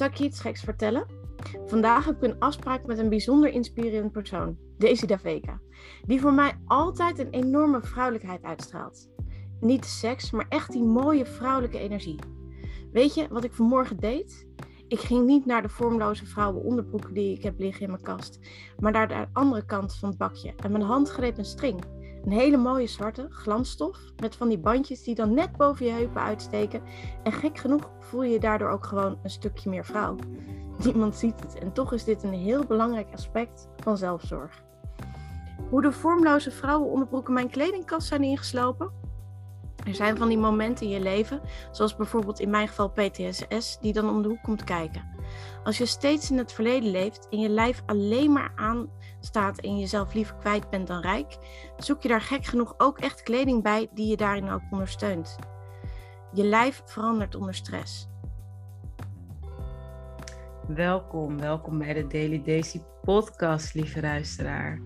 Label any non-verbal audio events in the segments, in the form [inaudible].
Zal ik je iets geks vertellen? Vandaag heb ik een afspraak met een bijzonder inspirerend persoon, Daisy Daveka, die voor mij altijd een enorme vrouwelijkheid uitstraalt. Niet de seks, maar echt die mooie vrouwelijke energie. Weet je wat ik vanmorgen deed? Ik ging niet naar de vormloze vrouwen onderbroeken die ik heb liggen in mijn kast, maar naar de andere kant van het bakje en mijn hand greep een string. Een hele mooie zwarte glansstof met van die bandjes die dan net boven je heupen uitsteken. En gek genoeg voel je je daardoor ook gewoon een stukje meer vrouw. [laughs] Niemand ziet het en toch is dit een heel belangrijk aspect van zelfzorg. Hoe de vormloze vrouwenonderbroeken mijn kledingkast zijn ingeslopen? Er zijn van die momenten in je leven, zoals bijvoorbeeld in mijn geval PTSS, die dan om de hoek komt kijken. Als je steeds in het verleden leeft en je lijf alleen maar aanstaat en jezelf liever kwijt bent dan rijk, zoek je daar gek genoeg ook echt kleding bij die je daarin ook ondersteunt. Je lijf verandert onder stress. Welkom, welkom bij de Daily Daisy podcast, lieve luisteraar.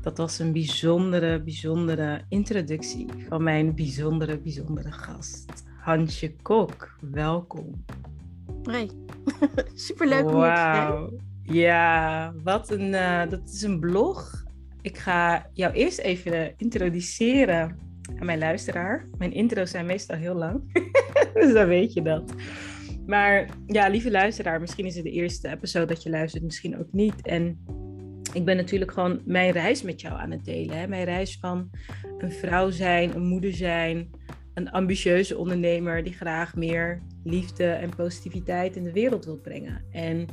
Dat was een bijzondere, bijzondere introductie van mijn bijzondere, bijzondere gast, Hansje Kok. Welkom. Hey, [laughs] superleuk om wow. Ja, wat een, uh, dat is een blog. Ik ga jou eerst even introduceren aan mijn luisteraar. Mijn intro's zijn meestal heel lang, [laughs] dus dan weet je dat. Maar ja, lieve luisteraar, misschien is het de eerste episode dat je luistert, misschien ook niet. En ik ben natuurlijk gewoon mijn reis met jou aan het delen. Hè? Mijn reis van een vrouw zijn, een moeder zijn, een ambitieuze ondernemer die graag meer liefde en positiviteit in de wereld wil brengen. En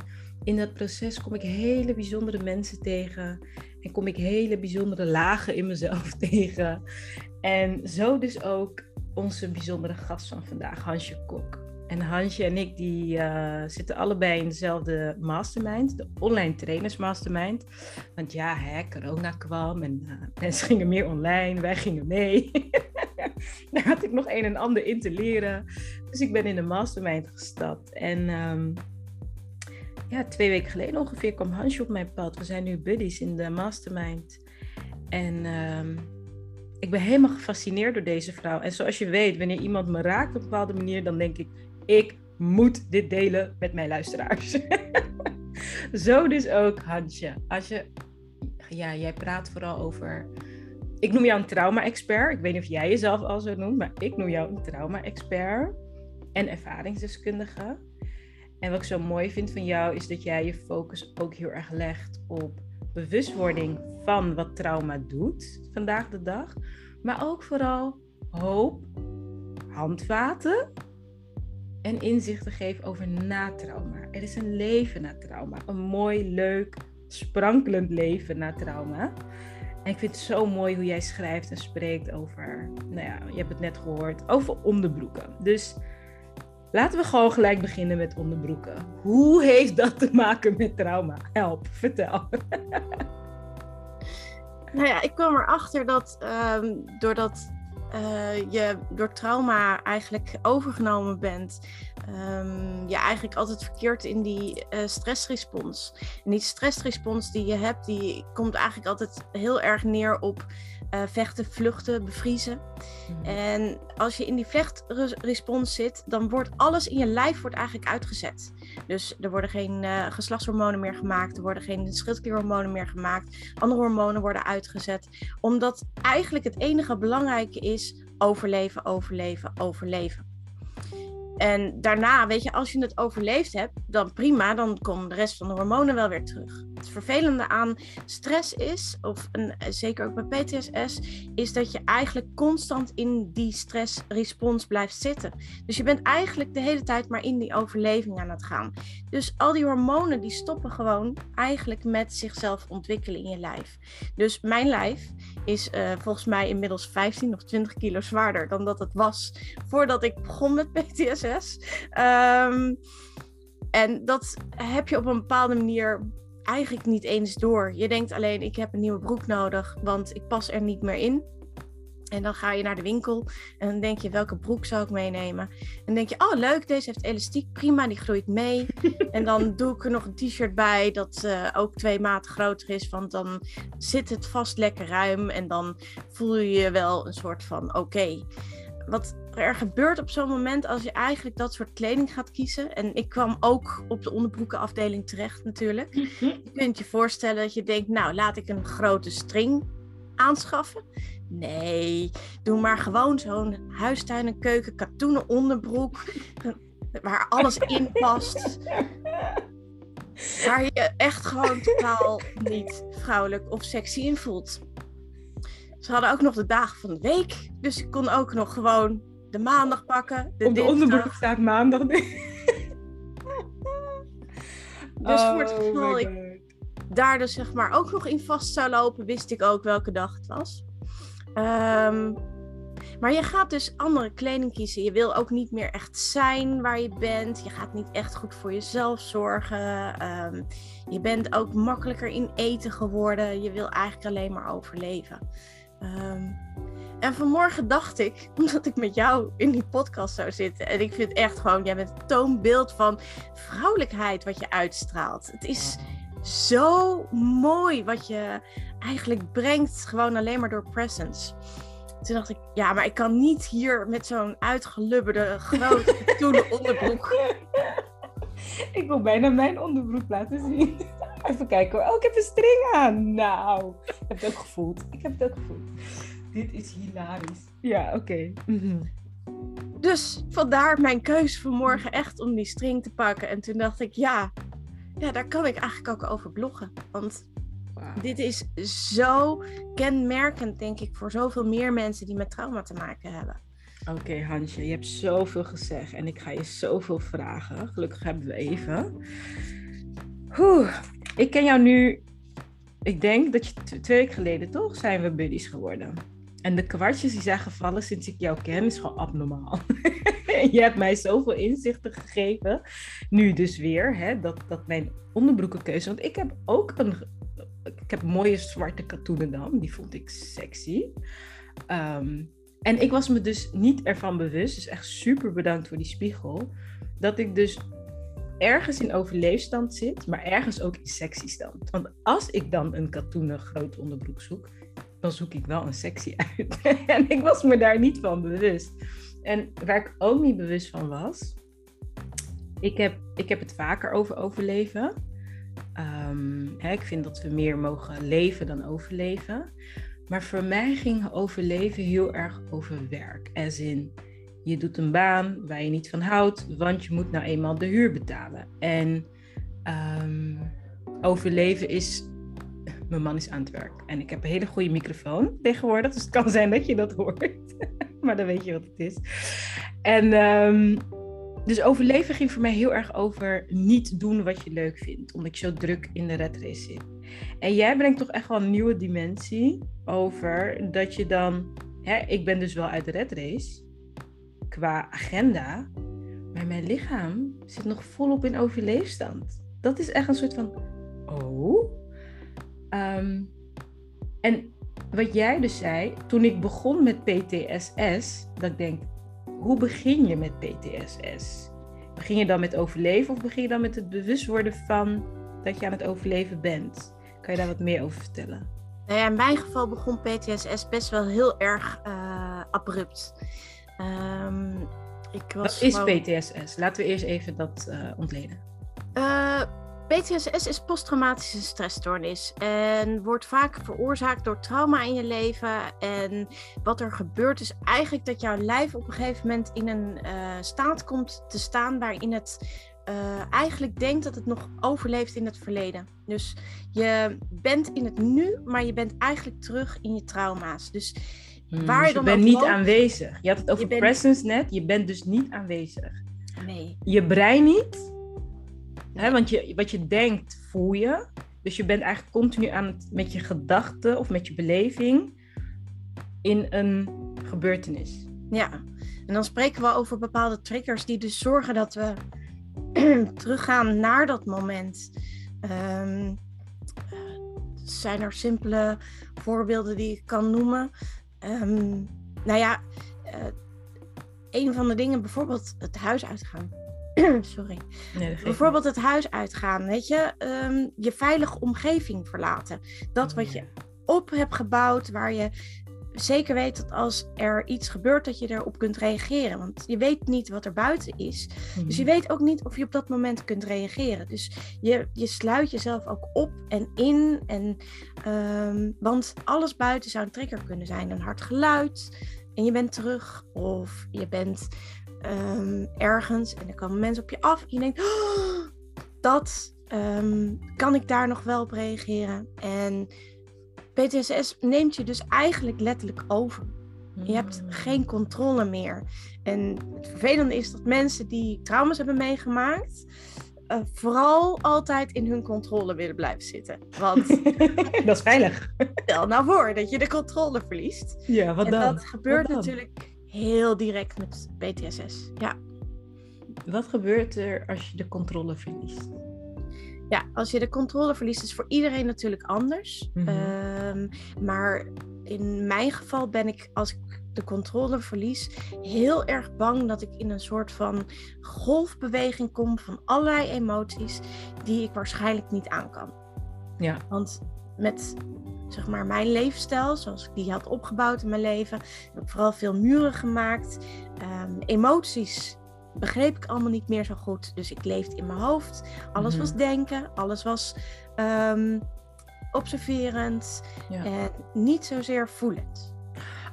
in dat proces kom ik hele bijzondere mensen tegen en kom ik hele bijzondere lagen in mezelf [laughs] tegen. En zo dus ook onze bijzondere gast van vandaag, Hansje Kok. En Hansje en ik die uh, zitten allebei in dezelfde mastermind, de online trainers mastermind. Want ja, hè, corona kwam en uh, mensen gingen meer online, wij gingen mee. [laughs] [laughs] Daar had ik nog een en ander in te leren. Dus ik ben in de mastermind gestapt. En um, ja, twee weken geleden ongeveer kwam Hansje op mijn pad. We zijn nu buddies in de mastermind. En um, ik ben helemaal gefascineerd door deze vrouw. En zoals je weet, wanneer iemand me raakt op een bepaalde manier, dan denk ik, ik moet dit delen met mijn luisteraars. [laughs] Zo dus ook Hansje. Als je, ja, jij praat vooral over. Ik noem jou een trauma-expert. Ik weet niet of jij jezelf al zo noemt, maar ik noem jou een trauma-expert en ervaringsdeskundige. En wat ik zo mooi vind van jou is dat jij je focus ook heel erg legt op bewustwording van wat trauma doet vandaag de dag. Maar ook vooral hoop, handvaten en inzichten geven over na-trauma. Er is een leven na trauma. Een mooi, leuk, sprankelend leven na trauma. En ik vind het zo mooi hoe jij schrijft en spreekt over, nou ja, je hebt het net gehoord, over onderbroeken. Dus laten we gewoon gelijk beginnen met onderbroeken. Hoe heeft dat te maken met trauma? Help, vertel. [laughs] Nou ja, ik kwam erachter dat um, doordat uh, je door trauma eigenlijk overgenomen bent, um, je eigenlijk altijd verkeerd in die uh, stressrespons. En die stressrespons die je hebt, die komt eigenlijk altijd heel erg neer op uh, vechten, vluchten, bevriezen. Mm. En als je in die vechtrespons zit, dan wordt alles in je lijf wordt eigenlijk uitgezet. Dus er worden geen uh, geslachtshormonen meer gemaakt, er worden geen schildklierhormonen meer gemaakt, andere hormonen worden uitgezet. Omdat eigenlijk het enige belangrijke is overleven, overleven, overleven. En daarna, weet je, als je het overleefd hebt, dan prima, dan komen de rest van de hormonen wel weer terug. Het vervelende aan stress is, of een, zeker ook bij PTSS, is dat je eigenlijk constant in die stressrespons blijft zitten. Dus je bent eigenlijk de hele tijd maar in die overleving aan het gaan. Dus al die hormonen die stoppen gewoon eigenlijk met zichzelf ontwikkelen in je lijf. Dus mijn lijf is uh, volgens mij inmiddels 15 of 20 kilo zwaarder dan dat het was voordat ik begon met PTSS. Um, en dat heb je op een bepaalde manier eigenlijk niet eens door. Je denkt alleen, ik heb een nieuwe broek nodig, want ik pas er niet meer in. En dan ga je naar de winkel en dan denk je, welke broek zou ik meenemen? En dan denk je, oh leuk, deze heeft elastiek, prima, die groeit mee. [laughs] en dan doe ik er nog een t-shirt bij dat uh, ook twee maten groter is, want dan zit het vast lekker ruim en dan voel je je wel een soort van oké. Okay. Wat er gebeurt op zo'n moment als je eigenlijk dat soort kleding gaat kiezen. En ik kwam ook op de onderbroekenafdeling terecht natuurlijk. Je kunt je voorstellen dat je denkt, nou laat ik een grote string aanschaffen. Nee, doe maar gewoon zo'n huistuin- en keuken katoenen onderbroek. [laughs] Waar alles in past. Waar je echt gewoon totaal niet vrouwelijk of sexy in voelt. Ze hadden ook nog de dagen van de week. Dus ik kon ook nog gewoon de maandag pakken. De Op de onderbroek staat maandag. [laughs] dus voor het oh geval ik daar dus zeg maar ook nog in vast zou lopen, wist ik ook welke dag het was. Um, maar je gaat dus andere kleding kiezen. Je wil ook niet meer echt zijn waar je bent. Je gaat niet echt goed voor jezelf zorgen. Um, je bent ook makkelijker in eten geworden. Je wil eigenlijk alleen maar overleven. Um, en vanmorgen dacht ik, [laughs] omdat ik met jou in die podcast zou zitten. En ik vind echt gewoon, jij bent het toonbeeld van vrouwelijkheid wat je uitstraalt. Het is zo mooi wat je eigenlijk brengt, gewoon alleen maar door presence. Toen dacht ik, ja, maar ik kan niet hier met zo'n uitgelubberde grote [laughs] katoenen onderbroek. Ik wil bijna mijn onderbroek laten zien. Even kijken. Oh, ik heb een string aan. Nou, ik heb het ook gevoeld. Ik heb het ook gevoeld. Dit is hilarisch. Ja, oké. Mhm. Dus vandaar mijn keuze vanmorgen echt om die string te pakken. En toen dacht ik, ja, ja, daar kan ik eigenlijk ook over bloggen. Want dit is zo kenmerkend, denk ik, voor zoveel meer mensen die met trauma te maken hebben. Oké, Hansje, je hebt zoveel gezegd en ik ga je zoveel vragen. Gelukkig hebben we even. Oeh, ik ken jou nu, ik denk dat je twee weken geleden toch zijn we buddies geworden. En de kwartjes die zijn gevallen sinds ik jou ken is gewoon abnormaal. [laughs] je hebt mij zoveel inzichten gegeven. Nu dus weer, hè, dat, dat mijn onderbroekenkeuze. Want ik heb ook een ik heb mooie zwarte katoenen dan. Die vond ik sexy. Ehm, en ik was me dus niet ervan bewust, dus echt super bedankt voor die spiegel, dat ik dus ergens in overleefstand zit, maar ergens ook in sexy stand. Want als ik dan een katoenen groot onderbroek zoek, dan zoek ik wel een sexy uit. [laughs] en ik was me daar niet van bewust. En waar ik ook niet bewust van was, ik heb, ik heb het vaker over overleven. Ehm, hè, ik vind dat we meer mogen leven dan overleven. Maar voor mij ging overleven heel erg over werk. As in, je doet een baan waar je niet van houdt, want je moet nou eenmaal de huur betalen. En ehm, overleven is, mijn man is aan het werk. En ik heb een hele goede microfoon tegenwoordig, dus het kan zijn dat je dat hoort. [laughs] maar dan weet je wat het is. En um, dus overleven ging voor mij heel erg over niet doen wat je leuk vindt, omdat ik zo druk in de red race zit. En jij brengt toch echt wel een nieuwe dimensie over dat je dan, hè, ik ben dus wel uit de red race qua agenda, maar mijn lichaam zit nog volop in overleefstand. Dat is echt een soort van, oh. Ehm, en wat jij dus zei, toen ik begon met PTSS, dat ik denk, hoe begin je met PTSS? Begin je dan met overleven of begin je dan met het bewust worden van dat je aan het overleven bent? Kan je daar wat meer over vertellen? Nou ja, in mijn geval begon PTSS best wel heel erg uh, abrupt. Um, ik was wat is PTSS? Laten we eerst even dat uh, ontleden. Uh, PTSS is posttraumatische stressstoornis en wordt vaak veroorzaakt door trauma in je leven. En wat er gebeurt is eigenlijk dat jouw lijf op een gegeven moment in een uh, staat komt te staan waarin het uh, eigenlijk denkt dat het nog overleeft in het verleden. Dus je bent in het nu, maar je bent eigenlijk terug in je trauma's. Dus hmm, waar dus je, dan bent niet aanwezig. Je had het over presence net, je bent dus niet aanwezig. Nee. Je brein niet want je, wat je denkt, voel je. Dus je bent eigenlijk continu aan het, met je gedachten of met je beleving in een gebeurtenis. Ja, en dan spreken we over bepaalde triggers die dus zorgen dat we [clears throat] teruggaan naar dat moment. Um, zijn er simpele voorbeelden die ik kan noemen? Um, nou ja, uh, een van de dingen, bijvoorbeeld het huis uitgaan. [clears throat] Sorry. Bijvoorbeeld het huis uitgaan, weet je, um, je veilige omgeving verlaten. Dat wat je op hebt gebouwd, waar je zeker weet dat als er iets gebeurt, dat je erop kunt reageren. Want je weet niet wat er buiten is. Dus je Mhm. weet ook niet of je op dat moment kunt reageren. Dus je, je sluit jezelf ook op en in. En, ehm, want alles buiten zou een trigger kunnen zijn. Een hard geluid en je bent terug. Of je bent ehm, ergens en er komen mensen op je af. En je denkt, "Oh, dat ehm, kan ik daar nog wel op reageren. En PTSS neemt je dus eigenlijk letterlijk over. Je hebt Mm. geen controle meer. En het vervelende is dat mensen die trauma's hebben meegemaakt, eh, vooral altijd in hun controle willen blijven zitten. Want [laughs] dat is veilig. stel nou voor dat je de controle verliest. Ja, wat en dan? dat gebeurt dan? natuurlijk heel direct met PTSS. Ja. Wat gebeurt er als je de controle verliest? ja, als je de controle verliest, is voor iedereen natuurlijk anders. Mhm. Ehm, maar in mijn geval ben ik, als ik de controle verlies, heel erg bang dat ik in een soort van golfbeweging kom van allerlei emoties die ik waarschijnlijk niet aan kan. Ja. Want met zeg maar mijn levensstijl, zoals ik die had opgebouwd in mijn leven, heb ik vooral veel muren gemaakt. Ehm, emoties begreep ik allemaal niet meer zo goed. Dus ik leefde in mijn hoofd. Alles was Mhm. denken, alles was ehm, observerend Ja. en niet zozeer voelend.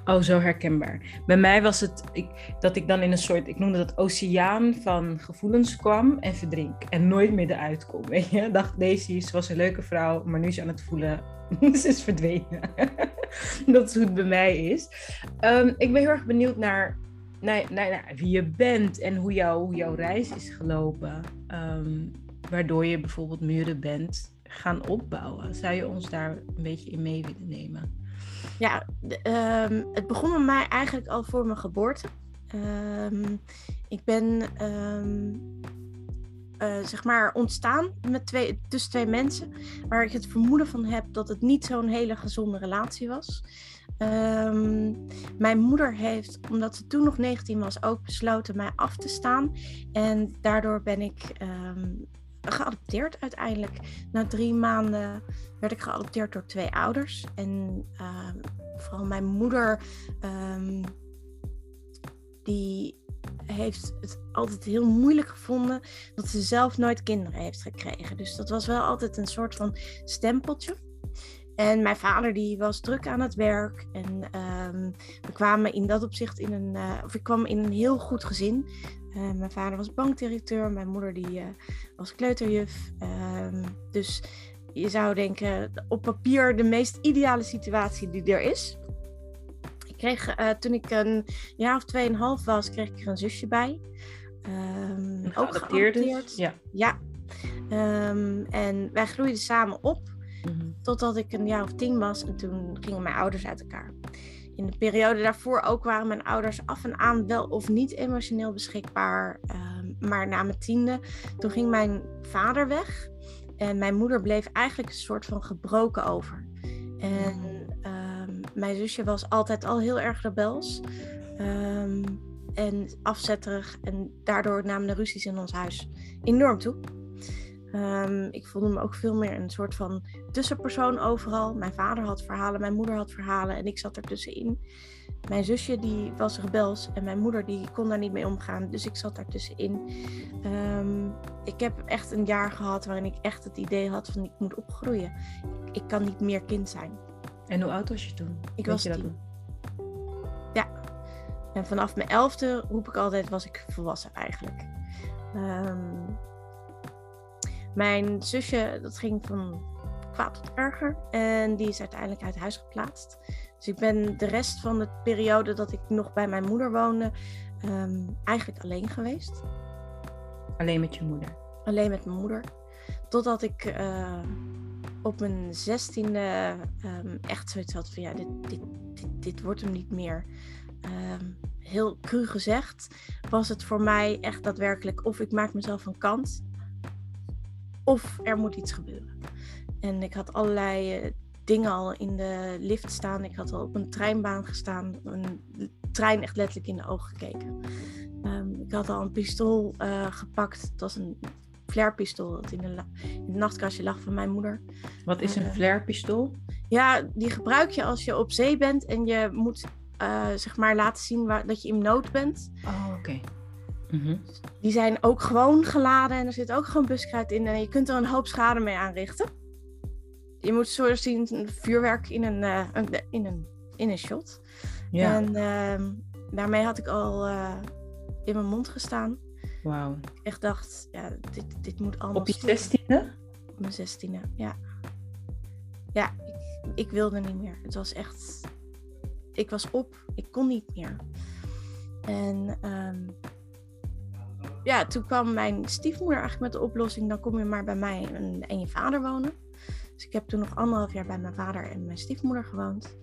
Oh, zo herkenbaar. Bij mij was het ik, dat ik dan in een soort, ik noemde dat oceaan van gevoelens kwam en verdrink. En nooit meer eruit kom. Weet je? Dacht Daisy, ze was een leuke vrouw, maar nu is ze aan het voelen. [laughs] ze is verdwenen. [laughs] dat is hoe het bij mij is. Ehm, ik ben heel erg benieuwd naar, wie je bent en hoe jouw reis is gelopen. Ehm, waardoor je bijvoorbeeld muren bent gaan opbouwen. Zou je ons daar een beetje in mee willen nemen? Ja, ehm, het begon bij mij eigenlijk al voor mijn geboorte. Ehm, ik ben ehm, eh, zeg maar ontstaan met twee, tussen twee mensen waar ik het vermoeden van heb dat het niet zo'n hele gezonde relatie was. Mijn moeder heeft, omdat ze toen nog 19 was, ook besloten mij af te staan. En daardoor ben ik geadopteerd uiteindelijk. Na drie maanden werd ik geadopteerd door twee ouders. En ehm, vooral mijn moeder, ehm, die heeft het altijd heel moeilijk gevonden dat ze zelf nooit kinderen heeft gekregen. Dus dat was wel altijd een soort van stempeltje. En mijn vader die was druk aan het werk. En ehm, we kwamen in dat opzicht in een, eh, of ik kwam in een heel goed gezin. Eh, mijn vader was bankdirecteur, mijn moeder die eh, was kleuterjuf. Ehm, dus je zou denken, op papier de meest ideale situatie die er is. Ik kreeg, eh, toen ik een jaar of tweeënhalf was, kreeg ik er een zusje bij. Ehm, ook Geadopteerd dus? geadopteerd. Ja. Ja. Ehm, en wij groeiden samen op. Mhm. Totdat ik een jaar of tien was en toen gingen mijn ouders uit elkaar. In de periode daarvoor ook waren mijn ouders af en aan wel of niet emotioneel beschikbaar. Ehm, maar na mijn tiende, toen ging mijn vader weg. En mijn moeder bleef eigenlijk een soort van gebroken over. En ehm, mijn zusje was altijd al heel erg rebels. Ehm, en afzetterig. En daardoor namen de ruzies in ons huis enorm toe. Ehm, ik voelde me ook veel meer een soort van tussenpersoon overal. Mijn vader had verhalen, mijn moeder had verhalen en ik zat ertussenin. Mijn zusje die was rebels en mijn moeder die kon daar niet mee omgaan, dus ik zat daartussenin. Ehm ik heb echt een jaar gehad waarin ik echt het idee had van ik moet opgroeien. Ik, ik kan niet meer kind zijn. En hoe oud was je toen? Ik Weet was je dat tien. nog? En vanaf mijn elfde roep ik altijd was ik volwassen eigenlijk. Ehm, mijn zusje, dat ging van kwaad tot erger. En die is uiteindelijk uit huis geplaatst. Dus ik ben de rest van de periode dat ik nog bij mijn moeder woonde, ehm, eigenlijk alleen geweest. Alleen met je moeder. Alleen met mijn moeder. Totdat ik eh, op mijn zestiende ehm, echt zoiets had van ja, dit, dit, dit, dit wordt hem niet meer. Ehm, heel cru gezegd was het voor mij echt daadwerkelijk of ik maak mezelf een kant of er moet iets gebeuren. En ik had allerlei eh, dingen al in de lift staan. Ik had al op een treinbaan gestaan. Een trein echt letterlijk in de ogen gekeken. Ehm, ik had al een pistool eh, gepakt. Het was een flairpistool dat in, de la- in het nachtkastje lag van mijn moeder. Wat is een Eh, flairpistool? Ja, die gebruik je als je op zee bent en je moet uh, zeg maar laten zien waar, dat je in nood bent. Oh, oké. Mhm. Die zijn ook gewoon geladen en er zit ook gewoon buskruid in en je kunt er een hoop schade mee aanrichten. Je moet zo zien vuurwerk in een, uh, in een, in een shot. Ja. En uh, daarmee had ik al uh, in mijn mond gestaan. Wauw. Ik echt dacht, ja, dit, dit moet allemaal. Op je zestiende? Op mijn zestiende, ja. Ja, ik, ik wilde niet meer. Het was echt ik was op, ik kon niet meer. En um, ja, toen kwam mijn stiefmoeder eigenlijk met de oplossing: dan kom je maar bij mij en, en je vader wonen. Dus ik heb toen nog anderhalf jaar bij mijn vader en mijn stiefmoeder gewoond.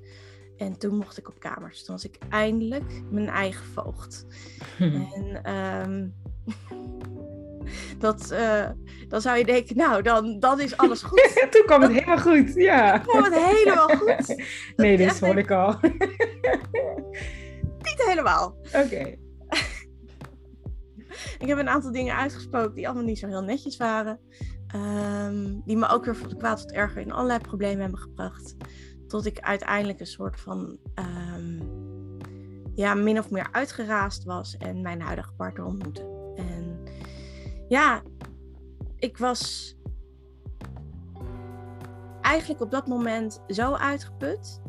En toen mocht ik op kamers. Toen was ik eindelijk mijn eigen voogd. En um, [laughs] dat, uh, dan zou je denken, nou, dan, dan is alles [laughs] goed. toen kwam het helemaal goed, ja. Toen [laughs] kwam het helemaal goed. nee, dit hoor ik al. Niet helemaal. Oké. Ik heb een aantal dingen uitgesproken die allemaal niet zo heel netjes waren. Um, die me ook weer van de kwaad tot erger in allerlei problemen hebben gebracht. Tot ik uiteindelijk een soort van um, ja, min of meer uitgeraasd was en mijn huidige partner ontmoette. En ja, ik was eigenlijk op dat moment zo uitgeput.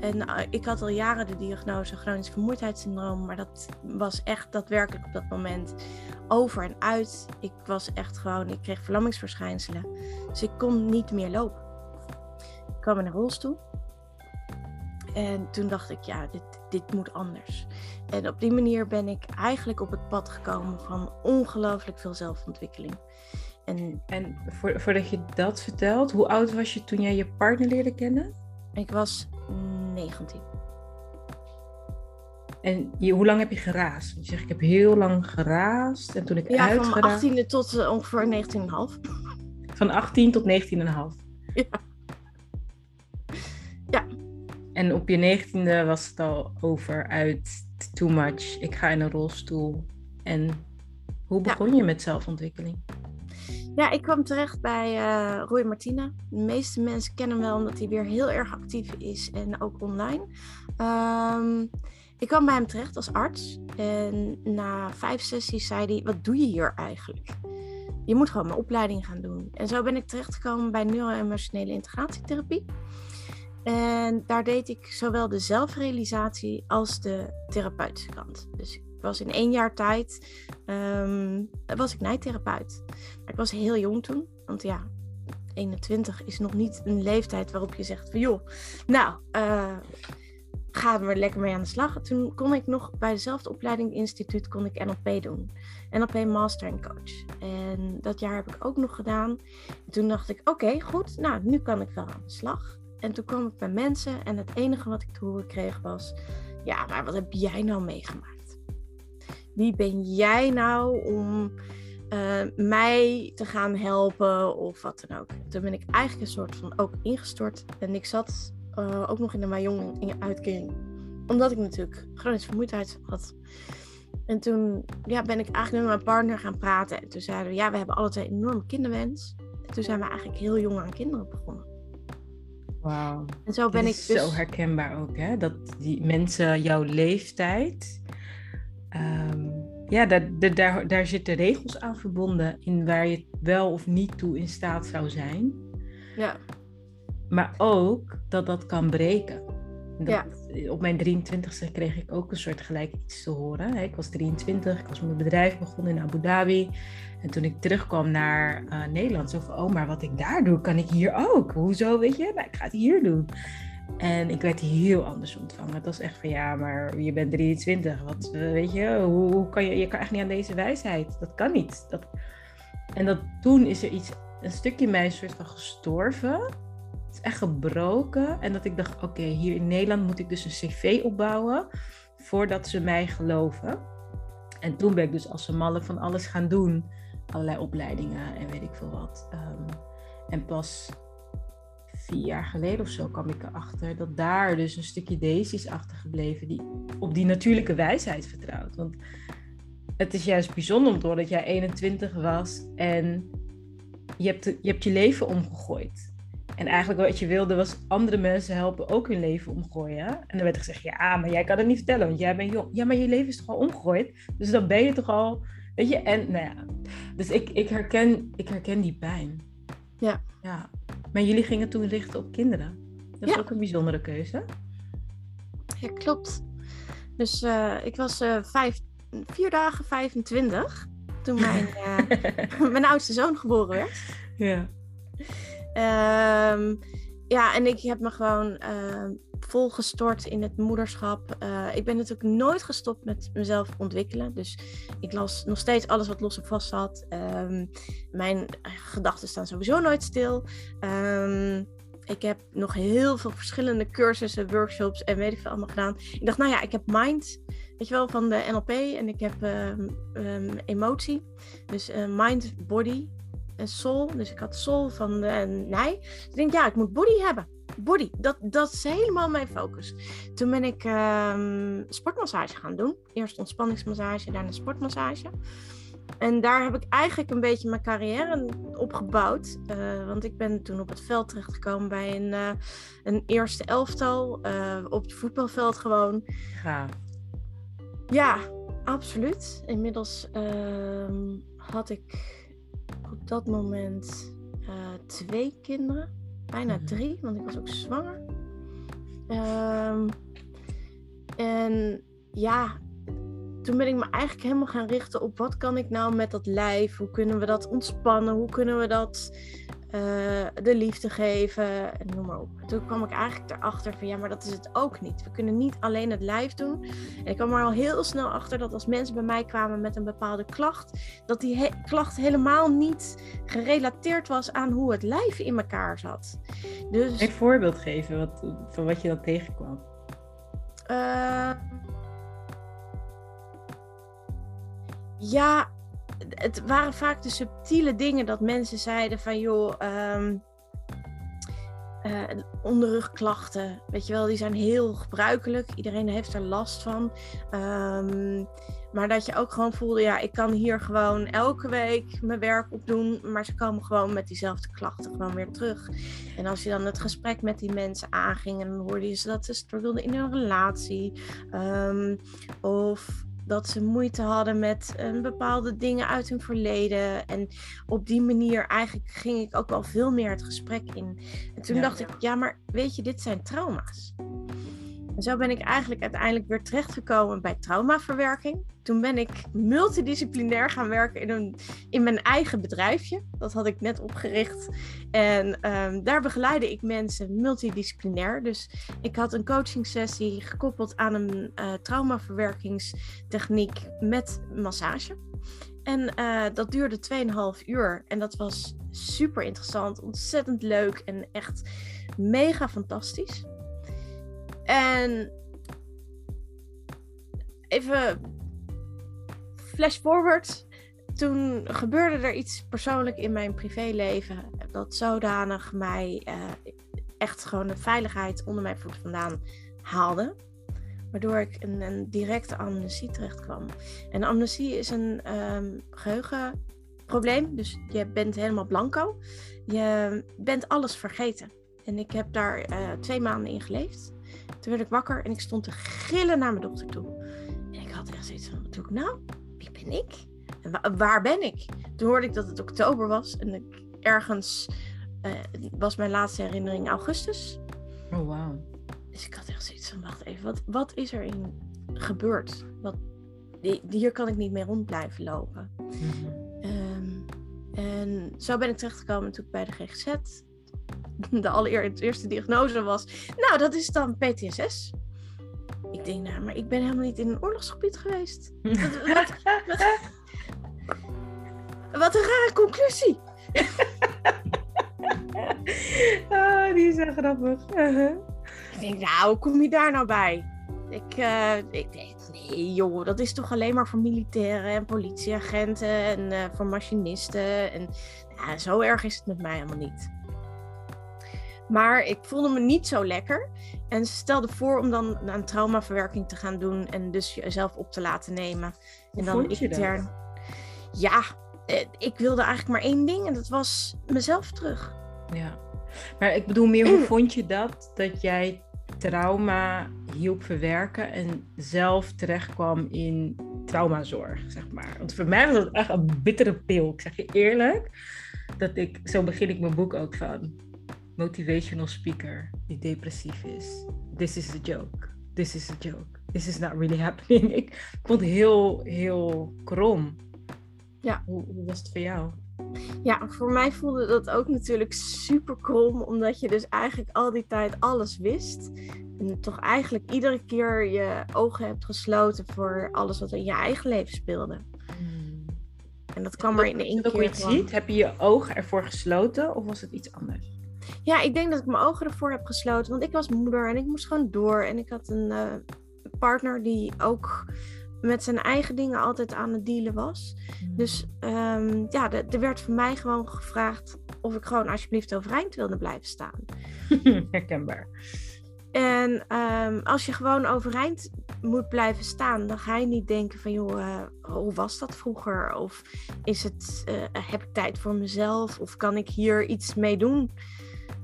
En uh, ik had al jaren de diagnose chronisch vermoeidheidssyndroom, maar dat was echt daadwerkelijk op dat moment over en uit. Ik was echt gewoon, ik kreeg verlammingsverschijnselen. Dus ik kon niet meer lopen. Ik kwam in een rolstoel. En toen dacht ik, ja, dit, dit moet anders. En op die manier ben ik eigenlijk op het pad gekomen van ongelooflijk veel zelfontwikkeling. En, en voordat je dat vertelt, hoe oud was je toen jij je partner leerde kennen? Ik was 19. En je, hoe lang heb je geraasd? Je zegt, ik heb heel lang geraasd. En toen ik ja, van mijn 18e tot uh, ongeveer 19,5. Van 18 tot 19,5? Ja. Ja. En op je negentiende was het al over uit too much. Ik ga in een rolstoel. En hoe begon je met zelfontwikkeling? Ja, ik kwam terecht bij uh, Roy Martina. De meeste mensen kennen hem wel omdat hij weer heel erg actief is en ook online. Um, ik kwam bij hem terecht als arts. En na vijf sessies zei hij: Wat doe je hier eigenlijk? Je moet gewoon mijn opleiding gaan doen. En zo ben ik terechtgekomen bij neuro-emotionele integratietherapie. En daar deed ik zowel de zelfrealisatie als de therapeutische kant. Dus was in één jaar tijd um, was ik nijtherapeut. Maar ik was heel jong toen. Want ja, 21 is nog niet een leeftijd waarop je zegt van joh, nou, uh, gaan we lekker mee aan de slag. Toen kon ik nog bij dezelfde opleiding instituut kon ik NLP doen. NLP Master en Coach. En dat jaar heb ik ook nog gedaan. En toen dacht ik, oké, goed, nou, nu kan ik wel aan de slag. En toen kwam ik bij mensen en het enige wat ik te horen kreeg was... Ja, maar wat heb jij nou meegemaakt? Wie ben jij nou om uh, mij te gaan helpen of wat dan ook? Toen ben ik eigenlijk een soort van ook ingestort. En ik zat uh, ook nog in de Majong uitkering. Omdat ik natuurlijk chronische vermoeidheid had. En toen ja, ben ik eigenlijk met mijn partner gaan praten. En toen zeiden we, ja, we hebben alle twee een enorme kinderwens. En toen zijn we eigenlijk heel jong aan kinderen begonnen. Wauw. En zo ben ik dus... zo herkenbaar ook, hè? Dat die mensen jouw leeftijd... Um, ja, daar, daar, daar zitten regels aan verbonden in waar je wel of niet toe in staat zou zijn. Ja. Maar ook dat dat kan breken. Dat, ja. Op mijn 23ste kreeg ik ook een soort gelijk iets te horen. Ik was 23, ik was mijn bedrijf begonnen in Abu Dhabi. En toen ik terugkwam naar uh, Nederland, zo van, oh, maar wat ik daar doe, kan ik hier ook. Hoezo, weet je? Nou, ik ga het hier doen. En ik werd heel anders ontvangen. Het was echt van, ja, maar je bent 23. Wat, uh, weet je, hoe, hoe, kan je, je kan echt niet aan deze wijsheid. Dat kan niet. Dat... En dat toen is er iets, een stukje mij een soort van gestorven. Het is echt gebroken. En dat ik dacht, oké, hier in Nederland moet ik dus een cv opbouwen voordat ze mij geloven. En toen ben ik dus als een malle van alles gaan doen allerlei opleidingen en weet ik veel wat. Um, en pas vier jaar geleden of zo kwam ik erachter dat daar dus een stukje Daisy is achtergebleven die op die natuurlijke wijsheid vertrouwt. Want het is juist bijzonder om dat jij 21 was en je hebt, je hebt je leven omgegooid. En eigenlijk wat je wilde was andere mensen helpen ook hun leven omgooien. En dan werd er gezegd, ja, maar jij kan het niet vertellen, want jij bent jong. Ja, maar je leven is toch al omgegooid? Dus dan ben je toch al, weet je, en nou ja. Dus ik, ik, herken, ik herken die pijn. Ja. ja. Maar jullie gingen toen richten op kinderen. Dat is ook een bijzondere keuze. Ja, klopt. Dus uh, ik was uh, vijf, vier dagen 25 toen mijn, uh, [laughs] [laughs] mijn oudste zoon geboren werd. Ja. Um, ja, en ik heb me gewoon volgestort in het moederschap. ik ben natuurlijk nooit gestopt met mezelf ontwikkelen. Dus ik las nog steeds alles wat los en vast zat. Um, mijn gedachten staan sowieso nooit stil. Um, ik heb nog heel veel verschillende cursussen, workshops en weet ik veel allemaal gedaan. Ik dacht, nou ja, ik heb mind, weet je wel, van de NLP. En ik heb um, emotie. Dus uh, mind, body en soul. Dus ik had soul van de nee. Dus ik denk, ja, ik moet body hebben. Body, dat, dat is helemaal mijn focus. Toen ben ik um, sportmassage gaan doen. Eerst ontspanningsmassage, daarna sportmassage. En daar heb ik eigenlijk een beetje mijn carrière op gebouwd. Uh, want ik ben toen op het veld terechtgekomen bij een, uh, een eerste elftal. Uh, op het voetbalveld gewoon. Ja. Ja, absoluut. Inmiddels ehm, had ik op dat moment twee kinderen. Bijna -hmm. drie, want ik was ook zwanger. Um, en ja, toen ben ik me eigenlijk helemaal gaan richten op wat kan ik nou met dat lijf? Hoe kunnen we dat ontspannen? Hoe kunnen we dat uh, de liefde geven? En noem maar op. Toen kwam ik eigenlijk erachter van ja, maar dat is het ook niet. We kunnen niet alleen het lijf doen. En ik kwam er al heel snel achter dat als mensen bij mij kwamen met een bepaalde klacht, dat die he klacht helemaal niet gerelateerd was aan hoe het lijf in elkaar zat. Dus... Een voorbeeld geven wat, van wat je dan tegenkwam. Uh, Ja, het waren vaak de subtiele dingen dat mensen zeiden van joh, um, uh, onderrugklachten, weet je wel, die zijn heel gebruikelijk. Iedereen heeft er last van. Um, maar dat je ook gewoon voelde, ja, ik kan hier gewoon elke week mijn werk op doen. Maar ze komen gewoon met diezelfde klachten gewoon weer terug. En als je dan het gesprek met die mensen aanging en dan hoorde je ze dat ze struggelden in een relatie. Um, of dat ze moeite hadden met uh, bepaalde dingen uit hun verleden. En op die manier eigenlijk ging ik ook wel veel meer het gesprek in. En toen dacht ik, ja, maar weet je, dit zijn trauma's. En zo ben ik eigenlijk uiteindelijk weer terechtgekomen bij traumaverwerking. Toen ben ik multidisciplinair gaan werken in, een, in mijn eigen bedrijfje. Dat had ik net opgericht. En um, daar begeleide ik mensen multidisciplinair. Dus ik had een coaching sessie gekoppeld aan een uh, traumaverwerkingstechniek met massage. En uh, dat duurde 2,5 uur. En dat was super interessant, ontzettend leuk en echt mega fantastisch. En even flash forward. Toen gebeurde er iets persoonlijk in mijn privéleven dat zodanig mij uh, echt gewoon de veiligheid onder mijn voet vandaan haalde. Waardoor ik een, een directe amnesie terecht kwam. En amnesie is een um, geheugenprobleem. Dus je bent helemaal blanco. Je bent alles vergeten. En ik heb daar uh, twee maanden in geleefd. Toen werd ik wakker en ik stond te gillen naar mijn dochter toe. En ik had echt zoiets van, wat doe ik nou? Wie ben ik? En wa waar ben ik? Toen hoorde ik dat het oktober was en ik ergens uh, was mijn laatste herinnering augustus. Oh, wow. Dus ik had echt zoiets van, wacht even, wat, wat is er in gebeurd? Wat, hier kan ik niet meer rond blijven lopen. Mm -hmm. um, en zo ben ik terechtgekomen natuurlijk bij de GGZ [laughs] de allereerste diagnose was, nou, dat is dan PTSS. Ik denk, nou, maar ik ben helemaal niet in een oorlogsgebied geweest. wat, wat, wat, [laughs] een rare conclusie. oh, [laughs] die is zo grappig. Ik denk, nou, hoe kom je daar nou bij? Ik, uh, ik denk, nee joh, dat is toch alleen maar voor militairen en politieagenten en uh, voor machinisten. En nou, zo erg is het met mij helemaal niet. Maar ik voelde me niet zo lekker. En ze stelde voor om dan een traumaverwerking te gaan doen. En dus jezelf op te laten nemen. En dan intern. Ja, eh, ik wilde eigenlijk maar één ding. En dat was mezelf terug. Ja. Maar ik bedoel meer, hoe [clears throat] vond je dat? Dat jij trauma hielp verwerken en zelf terechtkwam in traumazorg, zeg maar. Want voor mij was dat echt een bittere pil. Ik zeg je eerlijk, dat ik, zo begin ik mijn boek ook van, motivational speaker die depressief is. This is a joke. This is a joke. This is not really [laughs] happening. Ik vond het heel, heel krom. Ja. Hoe, hoe was het voor jou? Ja, voor mij voelde dat ook natuurlijk super krom, omdat je dus eigenlijk al die tijd alles wist. En toch eigenlijk iedere keer je ogen hebt gesloten voor alles wat in je eigen leven speelde. En dat kwam er in één keer. Hoe je het ziet, heb je je ogen ervoor gesloten of was het iets anders? Ja, ik denk dat ik mijn ogen ervoor heb gesloten, want ik was moeder en ik moest gewoon door. En ik had een uh, partner die ook met zijn eigen dingen altijd aan het dealen was. Hmm. Dus um, ja, er werd voor mij gewoon gevraagd of ik gewoon alsjeblieft overeind wilde blijven staan. [laughs] Herkenbaar. En um, als je gewoon overeind moet blijven staan, dan ga je niet denken van joh, uh, hoe was dat vroeger? Of is het, uh, heb ik tijd voor mezelf? Of kan ik hier iets mee doen?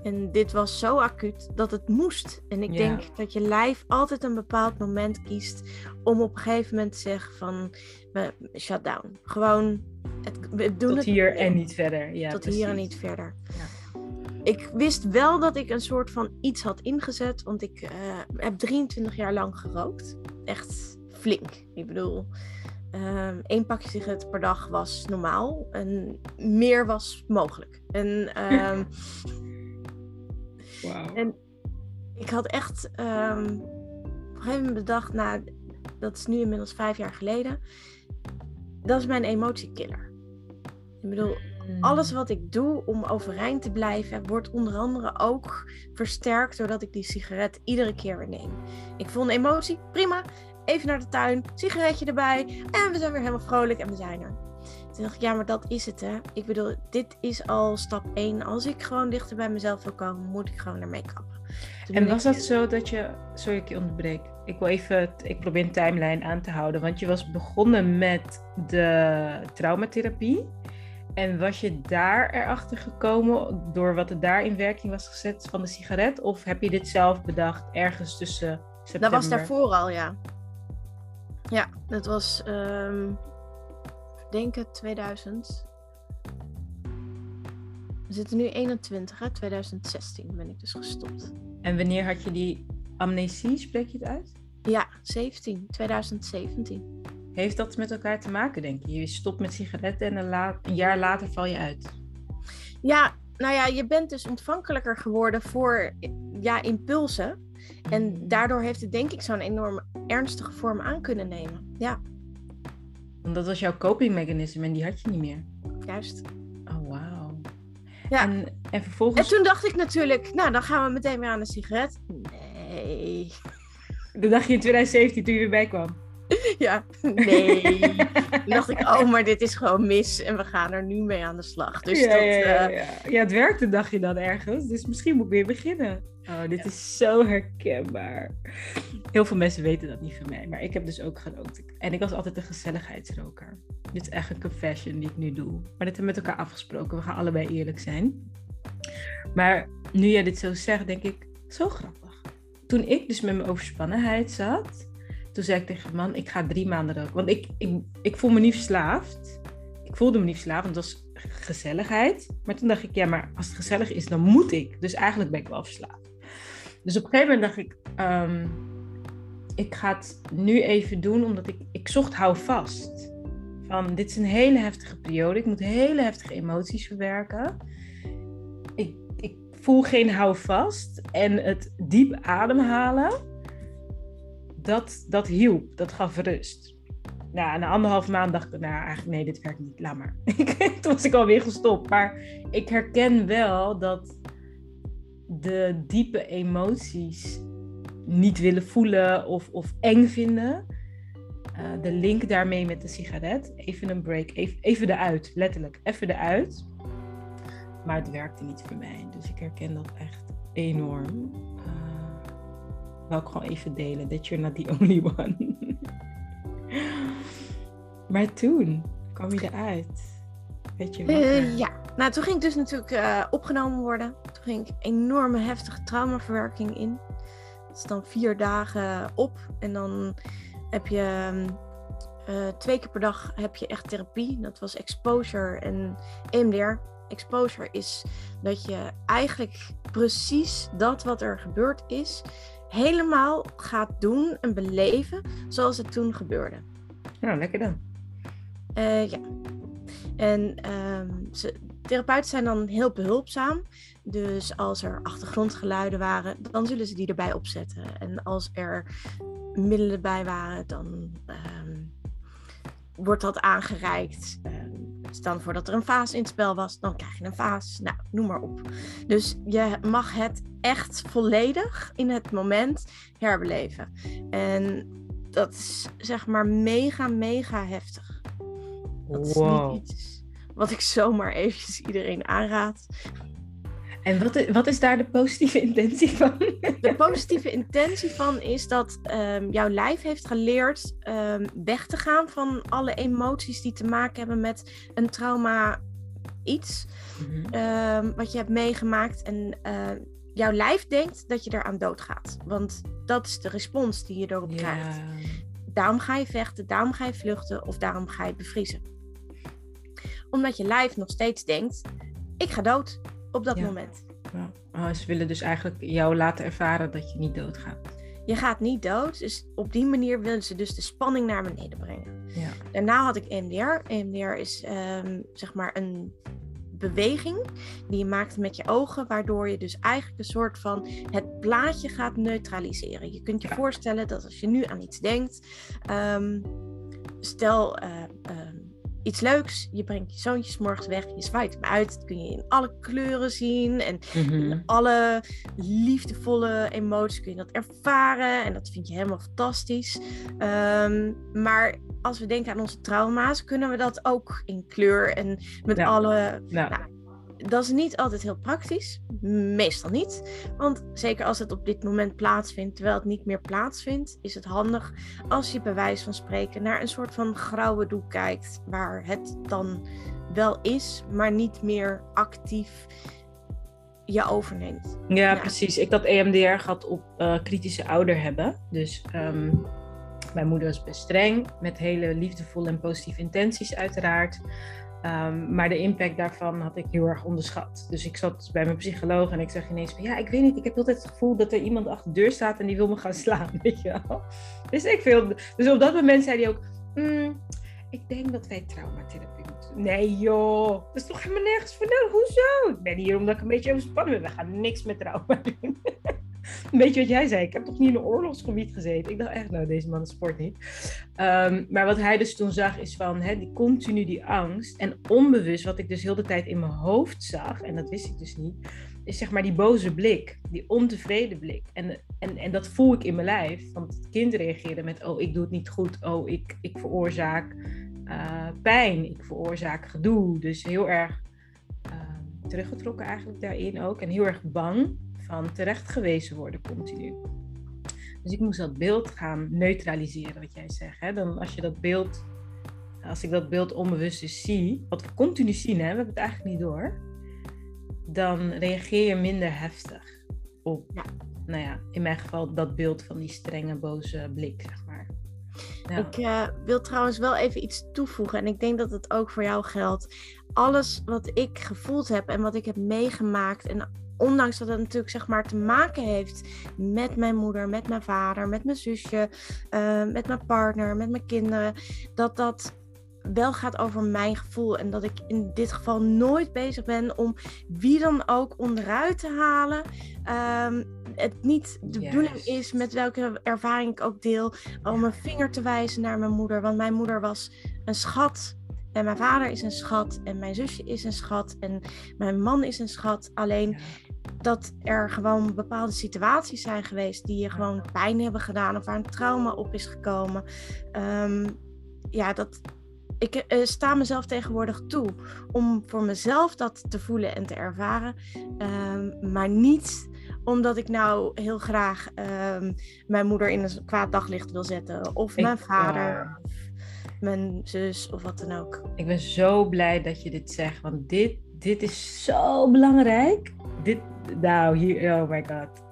En dit was zo acuut dat het moest. En ik denk dat je lijf altijd een bepaald moment kiest om op een gegeven moment te zeggen van we shut down. Gewoon, het, we doen Tot het hier en niet verder. Ja, tot hier en niet verder. Ja. Ik wist wel dat ik een soort van iets had ingezet, want ik eh, heb 23 jaar lang gerookt. Echt flink. Ik bedoel, ehm, één pakje sigaret per dag was normaal en meer was mogelijk. En [laughs] En ik had echt ehm, op een gegeven moment bedacht, nou, dat is nu inmiddels vijf jaar geleden. Dat is mijn emotiekiller. Ik bedoel, Hmm. alles wat ik doe om overeind te blijven, wordt onder andere ook versterkt doordat ik die sigaret iedere keer weer neem. Ik voel een emotie, prima. Even naar de tuin, sigaretje erbij en we zijn weer helemaal vrolijk en we zijn er. Toen dacht ik, ja, maar dat is het hè. Ik bedoel, dit is al stap 1. Als ik gewoon dichter bij mezelf wil komen, moet ik gewoon ermee kappen. Toen En was ik- dat zo dat je. Sorry, ik je onderbreek. Ik wil even. Ik probeer een timeline aan te houden. Want je was begonnen met de traumatherapie. En was je daar erachter gekomen door wat er daar in werking was gezet van de sigaret? Of heb je dit zelf bedacht ergens tussen september? Dat was daarvoor al, ja. Ja, dat was, ehm denk het 2000. We zitten nu 21, hè? 2016 ben ik dus gestopt. En wanneer had je die amnesie? Spreek je het uit? Ja, 17, 2017. Heeft dat met elkaar te maken, denk je? Je stopt met sigaretten en een, la- een jaar later val je uit. Ja, nou ja, je bent dus ontvankelijker geworden voor ja, impulsen. En daardoor heeft het denk ik zo'n enorm ernstige vorm aan kunnen nemen. Ja, Want dat was jouw copingmechanisme en die had je niet meer. juist. Oh, wauw. Ja. En, en vervolgens... En toen dacht ik natuurlijk, nou dan gaan we meteen weer aan de sigaret. Nee. De dag je in 2017 toen je weer bij kwam. [laughs] Ja, nee. Toen dacht ik, oh, maar dit is gewoon mis en we gaan er nu mee aan de slag. Dus ja, dat, ja, ja, eh, ja. ja, het werkte dacht je dan ergens. Dus misschien moet ik weer beginnen. Oh, dit is zo herkenbaar. Heel veel mensen weten dat niet van mij. Maar ik heb dus ook gerookt. En ik was altijd een gezelligheidsroker. Dit is echt een confession die ik nu doe. Maar dit hebben we met elkaar afgesproken. We gaan allebei eerlijk zijn. Maar nu jij dit zo zegt, denk ik, zo grappig. Toen ik dus met mijn overspannenheid zat, toen zei ik tegen mijn man, ik ga drie maanden. Want ik, ik, ik voel me niet verslaafd. Ik voelde me niet verslaafd, want het was gezelligheid. Maar toen dacht ik, ja, maar als het gezellig is, dan moet ik. Dus eigenlijk ben ik wel verslaafd. Dus op een gegeven moment dacht ik, ehm, ik ga het nu even doen, omdat ik, ik zocht houvast. Van, dit is een hele heftige periode. Ik moet hele heftige emoties verwerken. Ik, ik voel geen houvast. En het diep ademhalen, dat, dat hielp. Dat gaf rust. Nou, na anderhalf maand dacht ik, nou eigenlijk nee, dit werkt niet, laat maar. [laughs] Toen was ik alweer gestopt. Maar ik herken wel dat de diepe emoties niet willen voelen of, of eng vinden. eh, de link daarmee met de sigaret. Even een break, even, even eruit, letterlijk, even eruit. Maar het werkte niet voor mij. Dus ik herken dat echt enorm. Wou ik gewoon even delen. That you're not the only one. maar toen kwam je eruit. Weet je eh, ja, nou toen ging ik dus natuurlijk eh, opgenomen worden. Toen ging ik enorme heftige traumaverwerking in. Dat is dan vier dagen op en dan heb je ehm, eh, twee keer per dag heb je echt therapie. Dat was exposure en EMDR. Exposure is dat je eigenlijk precies dat wat er gebeurd is, helemaal gaat doen en beleven zoals het toen gebeurde. Nou, lekker dan. Uh, ja. En um, ze, therapeuten zijn dan heel behulpzaam. Dus als er achtergrondgeluiden waren, dan zullen ze die erbij opzetten. En als er middelen bij waren, dan um, wordt dat aangereikt. Um, stel voor dat er een vaas in het spel was, dan krijg je een vaas. Nou, noem maar op. Dus je mag het echt volledig in het moment herbeleven. En dat is zeg maar mega, mega heftig. Dat is Wow. niet iets wat ik zomaar eventjes iedereen aanraad. En wat is, wat is daar de positieve [laughs] intentie van? De positieve intentie van is dat ehm, jouw lijf heeft geleerd ehm, weg te gaan van alle emoties die te maken hebben met een trauma iets Mhm. ehm, wat je hebt meegemaakt. En eh, jouw lijf denkt dat je eraan doodgaat. Want dat is de respons die je erop krijgt. Daarom ga je vechten, daarom ga je vluchten of daarom ga je bevriezen. Omdat je lijf nog steeds denkt, ik ga dood op dat Ja. moment. Ja. Oh, ze willen dus eigenlijk jou laten ervaren dat je niet doodgaat. Je gaat niet dood, dus op die manier willen ze dus de spanning naar beneden brengen. Ja. Daarna had ik EMDR. EMDR is ehm, zeg maar een beweging die je maakt met je ogen, waardoor je dus eigenlijk een soort van het plaatje gaat neutraliseren. Je kunt je voorstellen dat als je nu aan iets denkt, ehm, stel eh, ehm, iets leuks, je brengt je zoontjes morgens weg, je zwaait hem uit, dat kun je in alle kleuren zien en Mhm. in alle liefdevolle emoties kun je dat ervaren en dat vind je helemaal fantastisch. Ehm, maar als we denken aan onze trauma's, kunnen we dat ook in kleur en met Ja. alle. Nou, Nou, Dat is niet altijd heel praktisch, meestal niet. Want zeker als het op dit moment plaatsvindt, terwijl het niet meer plaatsvindt, is het handig als je bij wijze van spreken naar een soort van grauwe doek kijkt, waar het dan wel is, maar niet meer actief je overneemt. Ja, Ja. precies. Ik had EMDR gehad op eh, kritische ouder hebben. Dus ehm, mijn moeder was best streng, met hele liefdevolle en positieve intenties uiteraard. Ehm, maar de impact daarvan had ik heel erg onderschat. Dus ik zat bij mijn psycholoog en ik zeg ineens van... Ja, ik weet niet, ik heb altijd het gevoel dat er iemand achter de deur staat en die wil me gaan slaan, [laughs] weet je wel. Dus ik veel... Dus op dat moment zei hij ook... "Mm, ik denk dat wij traumatherapie moeten. Nee joh, dat is toch helemaal nergens voor. Hoezo? Ik ben hier omdat ik een beetje overspannen ben. We gaan niks met trauma doen. [laughs] Weet je wat jij zei? Ik heb toch niet in een oorlogsgebied gezeten? Ik dacht echt, nou, deze man sport niet. Ehm, maar wat hij dus toen zag is van, die continu die angst. En onbewust, wat ik dus heel de tijd in mijn hoofd zag, en dat wist ik dus niet, is zeg maar die boze blik, die ontevreden blik. En, en, en dat voel ik in mijn lijf. Want het kind reageerde met, oh, ik doe het niet goed. Oh, ik, ik veroorzaak eh, pijn. Ik veroorzaak gedoe. Dus heel erg ehm, teruggetrokken eigenlijk daarin ook. En heel erg bang van terecht gewezen worden continu. Dus ik moest dat beeld gaan neutraliseren, wat jij zegt. Hè? Dan als je dat beeld, als ik dat beeld onbewust dus zie, wat we continu zien, hè? we hebben het eigenlijk niet door, dan reageer je minder heftig op, Ja. nou ja, in mijn geval dat beeld van die strenge, boze blik, zeg maar. Ja. Ik eh, wil trouwens wel even iets toevoegen. En ik denk dat het ook voor jou geldt. Alles wat ik gevoeld heb en wat ik heb meegemaakt. En ondanks dat het natuurlijk zeg maar te maken heeft met mijn moeder, met mijn vader, met mijn zusje, eh, met mijn partner, met mijn kinderen. Dat dat wel gaat over mijn gevoel. En dat ik in dit geval nooit bezig ben om wie dan ook onderuit te halen. Ehm, het niet de bedoeling is met welke ervaring ik ook deel om een vinger te wijzen naar mijn moeder. Want mijn moeder was een schat. En mijn vader is een schat. En mijn zusje is een schat. En mijn man is een schat. Alleen Ja. Dat er gewoon bepaalde situaties zijn geweest die je gewoon pijn hebben gedaan. Of waar een trauma op is gekomen. Ehm, ja, dat. Ik eh, sta mezelf tegenwoordig toe om voor mezelf dat te voelen en te ervaren. Ehm, maar niet omdat ik nou heel graag ehm, mijn moeder in een kwaad daglicht wil zetten. Of Ik- mijn vader. ja. Of mijn zus of wat dan ook. Ik ben zo blij dat je dit zegt, want dit, dit is zo belangrijk. Dit, nou, hier, oh my god.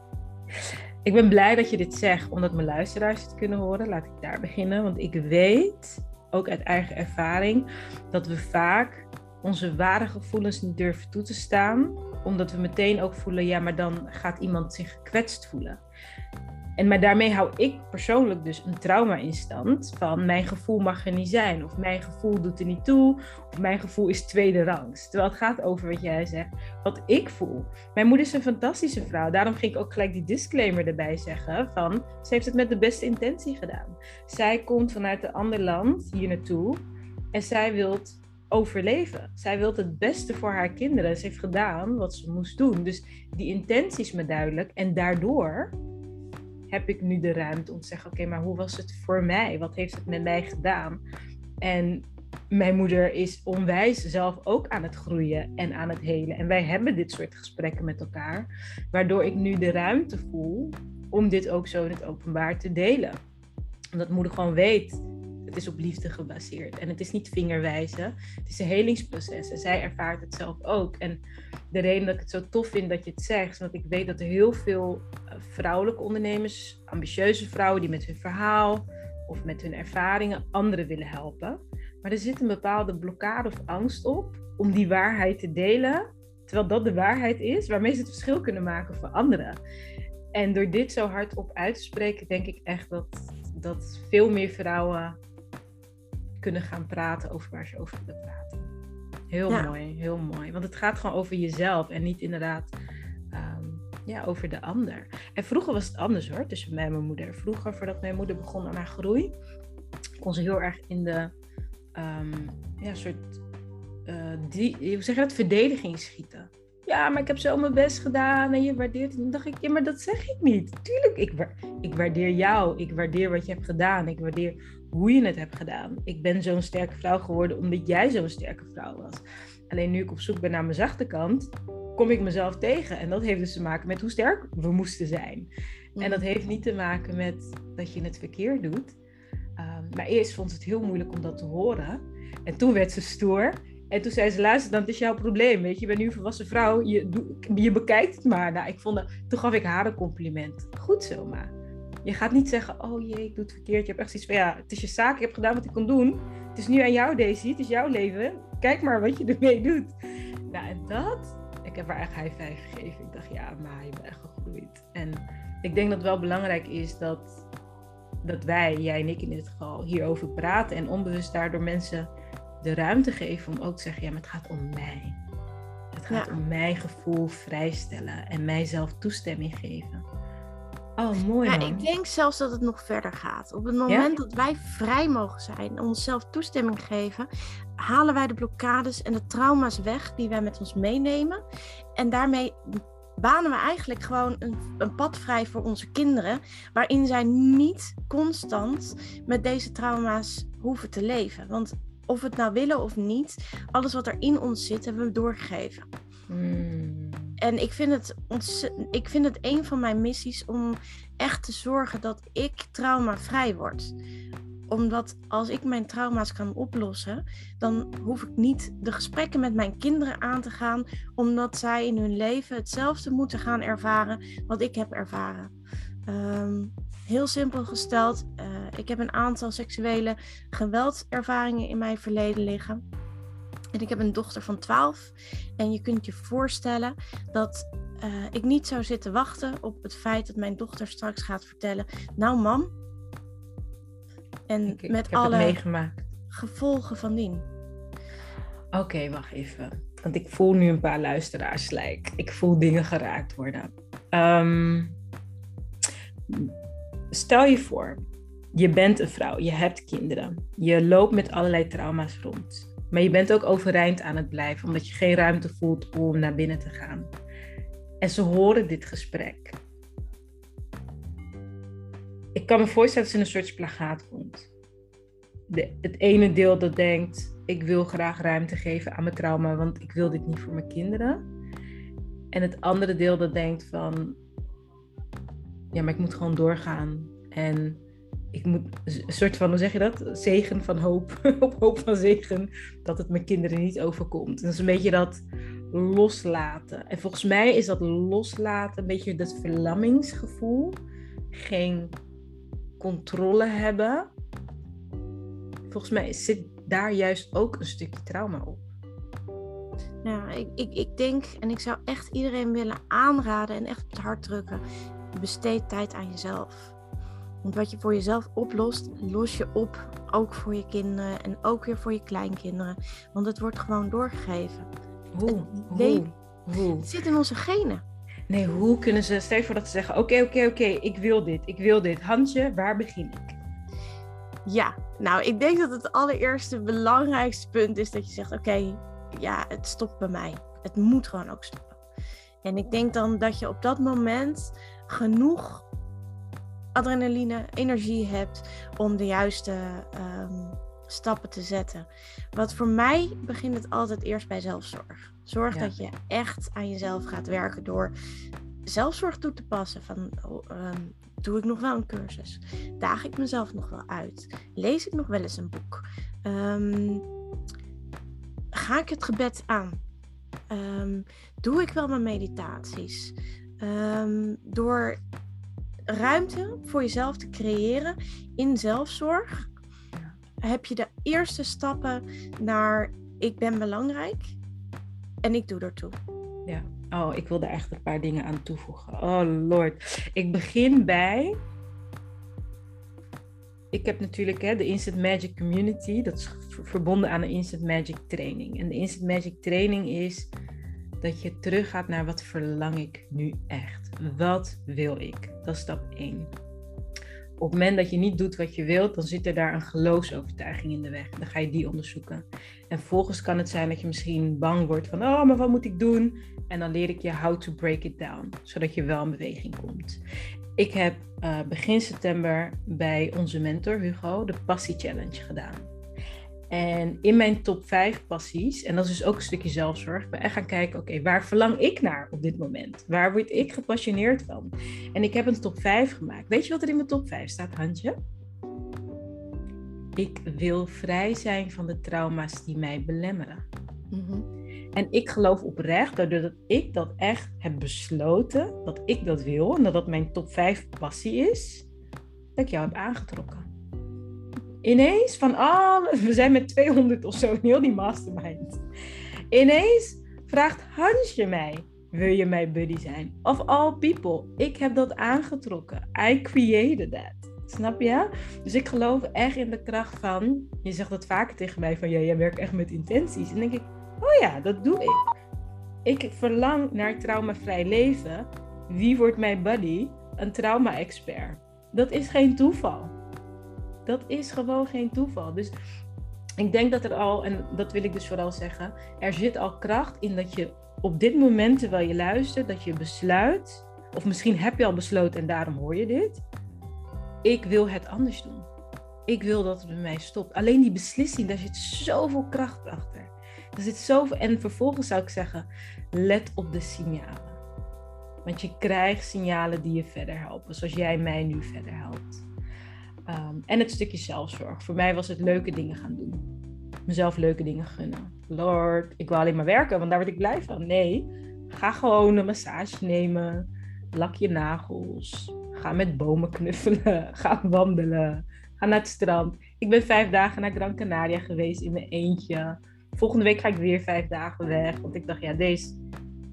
Ik ben blij dat je dit zegt, omdat mijn luisteraars het kunnen horen. Laat ik daar beginnen, want ik weet, ook uit eigen ervaring, dat we vaak onze ware gevoelens niet durven toe te staan, omdat we meteen ook voelen, ja, maar dan gaat iemand zich gekwetst voelen. En maar daarmee hou ik persoonlijk dus een trauma in stand van mijn gevoel mag er niet zijn. Of mijn gevoel doet er niet toe. Of mijn gevoel is tweede rangs. Terwijl het gaat over wat jij zegt, wat ik voel. Mijn moeder is een fantastische vrouw. Daarom ging ik ook gelijk die disclaimer erbij zeggen van ze heeft het met de beste intentie gedaan. Zij komt vanuit een ander land hier naartoe en zij wil overleven. Zij wil het beste voor haar kinderen. Ze heeft gedaan wat ze moest doen. Dus die intentie is me duidelijk. En daardoor heb ik nu de ruimte om te zeggen: oké, maar hoe was het voor mij? Wat heeft het met mij gedaan? En mijn moeder is onwijs zelf ook aan het groeien en aan het helen. En wij hebben dit soort gesprekken met elkaar, waardoor ik nu de ruimte voel om dit ook zo in het openbaar te delen. Omdat moeder gewoon weet, is op liefde gebaseerd. En het is niet vingerwijzen, het is een helingsproces. En zij ervaart het zelf ook. En de reden dat ik het zo tof vind dat je het zegt, is omdat ik weet dat er heel veel eh, vrouwelijke ondernemers, ambitieuze vrouwen die met hun verhaal of met hun ervaringen anderen willen helpen. Maar er zit een bepaalde blokkade of angst op om die waarheid te delen, terwijl dat de waarheid is waarmee ze het verschil kunnen maken voor anderen. En door dit zo hardop uit te spreken, denk ik echt dat, dat veel meer vrouwen kunnen gaan praten over waar ze over willen praten. Heel mooi, heel mooi. Want het gaat gewoon over jezelf en niet inderdaad ehm, ja, over de ander. En vroeger was het anders hoor, tussen mij en mijn moeder. Vroeger, voordat mijn moeder begon aan haar groei, kon ze heel erg in de um, ja, soort, uh, die, hoe zeg je dat, verdediging schieten. Ja, maar ik heb zo mijn best gedaan en je waardeert het. Dan dacht ik, ja, maar dat zeg ik niet. Tuurlijk, ik, ik waardeer jou. Ik waardeer wat je hebt gedaan. Ik waardeer hoe je het hebt gedaan. Ik ben zo'n sterke vrouw geworden omdat jij zo'n sterke vrouw was. Alleen nu ik op zoek ben naar mijn zachte kant, kom ik mezelf tegen. En dat heeft dus te maken met hoe sterk we moesten zijn. En dat heeft niet te maken met dat je het verkeerd doet. Um, maar eerst vond ze het heel moeilijk om dat te horen. En toen werd ze stoer. En toen zei ze, luister, dan is jouw probleem. Weet je, je bent nu een volwassen vrouw. Je, je bekijkt het maar. Nou, ik vond dat, toen gaf ik haar een compliment. Goed zo, maar. Je gaat niet zeggen, oh jee, ik doe het verkeerd. Je hebt echt zoiets van, ja, het is je zaak. Ik heb gedaan wat ik kon doen. Het is nu aan jou, Daisy. Het is jouw leven. Kijk maar wat je ermee doet. Nou, en dat... Ik heb haar echt high five gegeven. Ik dacht, ja, maar je bent echt gegroeid. En ik denk dat het wel belangrijk is dat, dat wij, jij en ik in dit geval, hierover praten. En onbewust daardoor mensen de ruimte geven om ook te zeggen, ja, maar het gaat om mij. Het gaat om mijn gevoel vrijstellen en mijzelf toestemming geven. Oh, mooi. Ja, ik denk zelfs dat het nog verder gaat. Op het moment dat wij vrij mogen zijn onszelf toestemming geven, halen wij de blokkades en de trauma's weg die wij met ons meenemen. En daarmee banen we eigenlijk gewoon een, een pad vrij voor onze kinderen, waarin zij niet constant met deze trauma's hoeven te leven. Want of we het nou willen of niet, alles wat er in ons zit, hebben we doorgegeven. Hmm. En ik vind, het ik vind het een van mijn missies om echt te zorgen dat ik traumavrij word omdat als ik mijn trauma's kan oplossen, dan hoef ik niet de gesprekken met mijn kinderen aan te gaan, omdat zij in hun leven hetzelfde moeten gaan ervaren wat ik heb ervaren. Um, Heel simpel gesteld, uh, ik heb een aantal seksuele geweldervaringen in mijn verleden liggen. En ik heb een dochter van 12. En je kunt je voorstellen dat uh, ik niet zou zitten wachten op het feit dat mijn dochter straks gaat vertellen: Nou, mam. En ik, met alle meegemaakt. gevolgen van dien. Oké, wacht even. Want ik voel nu een paar luisteraars lijk. Ik voel dingen geraakt worden. Um, stel je voor, je bent een vrouw, je hebt kinderen, je loopt met allerlei trauma's rond. Maar je bent ook overeind aan het blijven, omdat je geen ruimte voelt om naar binnen te gaan. En ze horen dit gesprek. Ik kan me voorstellen dat ze een soort splagaat komt. De, het ene deel dat denkt, ik wil graag ruimte geven aan mijn trauma, want ik wil dit niet voor mijn kinderen. En het andere deel dat denkt van, ja, maar ik moet gewoon doorgaan. En ik moet een soort van, hoe zeg je dat? Zegen van hoop, [laughs] op hoop van zegen, dat het mijn kinderen niet overkomt. En dat is een beetje dat loslaten. En volgens mij is dat loslaten een beetje dat verlammingsgevoel. Geen controle hebben. Volgens mij zit daar juist ook een stukje trauma op. Ja, ik, ik, ik denk en ik zou echt iedereen willen aanraden en echt op het hart drukken. Besteed tijd aan jezelf. Want wat je voor jezelf oplost, los je op ook voor je kinderen en ook weer voor je kleinkinderen. Want het wordt gewoon doorgegeven. Hoe? Hoe? Hoe? Het zit in onze genen. Nee, hoe kunnen ze, stel je voor dat ze zeggen, oké, oké, oké, ik wil dit, ik wil dit. Hansje, waar begin ik? Ja, nou, ik denk dat het allereerste belangrijkste punt is dat je zegt, oké, ja, het stopt bij mij. Het moet gewoon ook stoppen. En ik denk dan dat je op dat moment genoeg adrenaline, energie hebt om de juiste ehm, stappen te zetten. Wat voor mij begint het altijd eerst bij zelfzorg. Zorg dat je echt aan jezelf gaat werken door zelfzorg toe te passen. Van, oh, ehm, doe ik nog wel een cursus? Daag ik mezelf nog wel uit? Lees ik nog wel eens een boek? Um, ga ik het gebed aan? doe ik wel mijn meditaties? door ruimte voor jezelf te creëren in zelfzorg, heb je de eerste stappen naar ik ben belangrijk en ik doe ertoe. Ja, oh, ik wil daar echt een paar dingen aan toevoegen. Oh lord, ik begin bij. Ik heb natuurlijk hè, de Instant Magic Community, dat is verbonden aan de Instant Magic Training. En de Instant Magic Training is dat je teruggaat naar wat verlang ik nu echt? Wat wil ik? Dat is stap 1. Op het moment dat je niet doet wat je wilt, dan zit er daar een geloofsovertuiging in de weg. Dan ga je die onderzoeken. En volgens kan het zijn dat je misschien bang wordt van, oh, maar wat moet ik doen? En dan leer ik je how to break it down, zodat je wel in beweging komt. Ik heb uh, begin september bij onze mentor Hugo de Passie Challenge gedaan. En in mijn top 5 passies, en dat is dus ook een stukje zelfzorg, ben echt gaan kijken, oké, waar verlang ik naar op dit moment? Waar word ik gepassioneerd van? En ik heb een top 5 gemaakt. Weet je wat er in mijn top 5 staat, Handje? Ik wil vrij zijn van de trauma's die mij belemmeren. Mhm. En ik geloof oprecht, doordat ik dat echt heb besloten, dat ik dat wil en dat dat mijn top 5 passie is, dat ik jou heb aangetrokken ineens van alles, we zijn met 200 of zo heel die mastermind. Ineens vraagt Hansje mij, wil je mijn buddy zijn? Of all people, ik heb dat aangetrokken. I created that. Snap je? Dus ik geloof echt in de kracht van, je zegt dat vaker tegen mij van, ja, jij werkt echt met intenties. En denk ik, oh ja, dat doe ik. Ik verlang naar traumavrij leven. Wie wordt mijn buddy? Een trauma-expert. Dat is geen toeval. Dat is gewoon geen toeval. Dus ik denk dat er al, en dat wil ik dus vooral zeggen, er zit al kracht in dat je op dit moment, terwijl je luistert, dat je besluit, of misschien heb je al besloten en daarom hoor je dit, ik wil het anders doen. Ik wil dat het bij mij stopt. Alleen die beslissing, daar zit zoveel kracht achter. Er zit zoveel, en vervolgens zou ik zeggen, let op de signalen. Want je krijgt signalen die je verder helpen, zoals jij mij nu verder helpt. Ehm, en het stukje zelfzorg. Voor mij was het leuke dingen gaan doen. Mezelf leuke dingen gunnen. Lord, ik wil alleen maar werken, want daar word ik blij van. Nee, ga gewoon een massage nemen. Lak je nagels. Ga met bomen knuffelen. [laughs] Ga wandelen. Ga naar het strand. Ik ben vijf dagen naar Gran Canaria geweest in mijn eentje. Volgende week ga ik weer vijf dagen weg. Want ik dacht, ja, deze.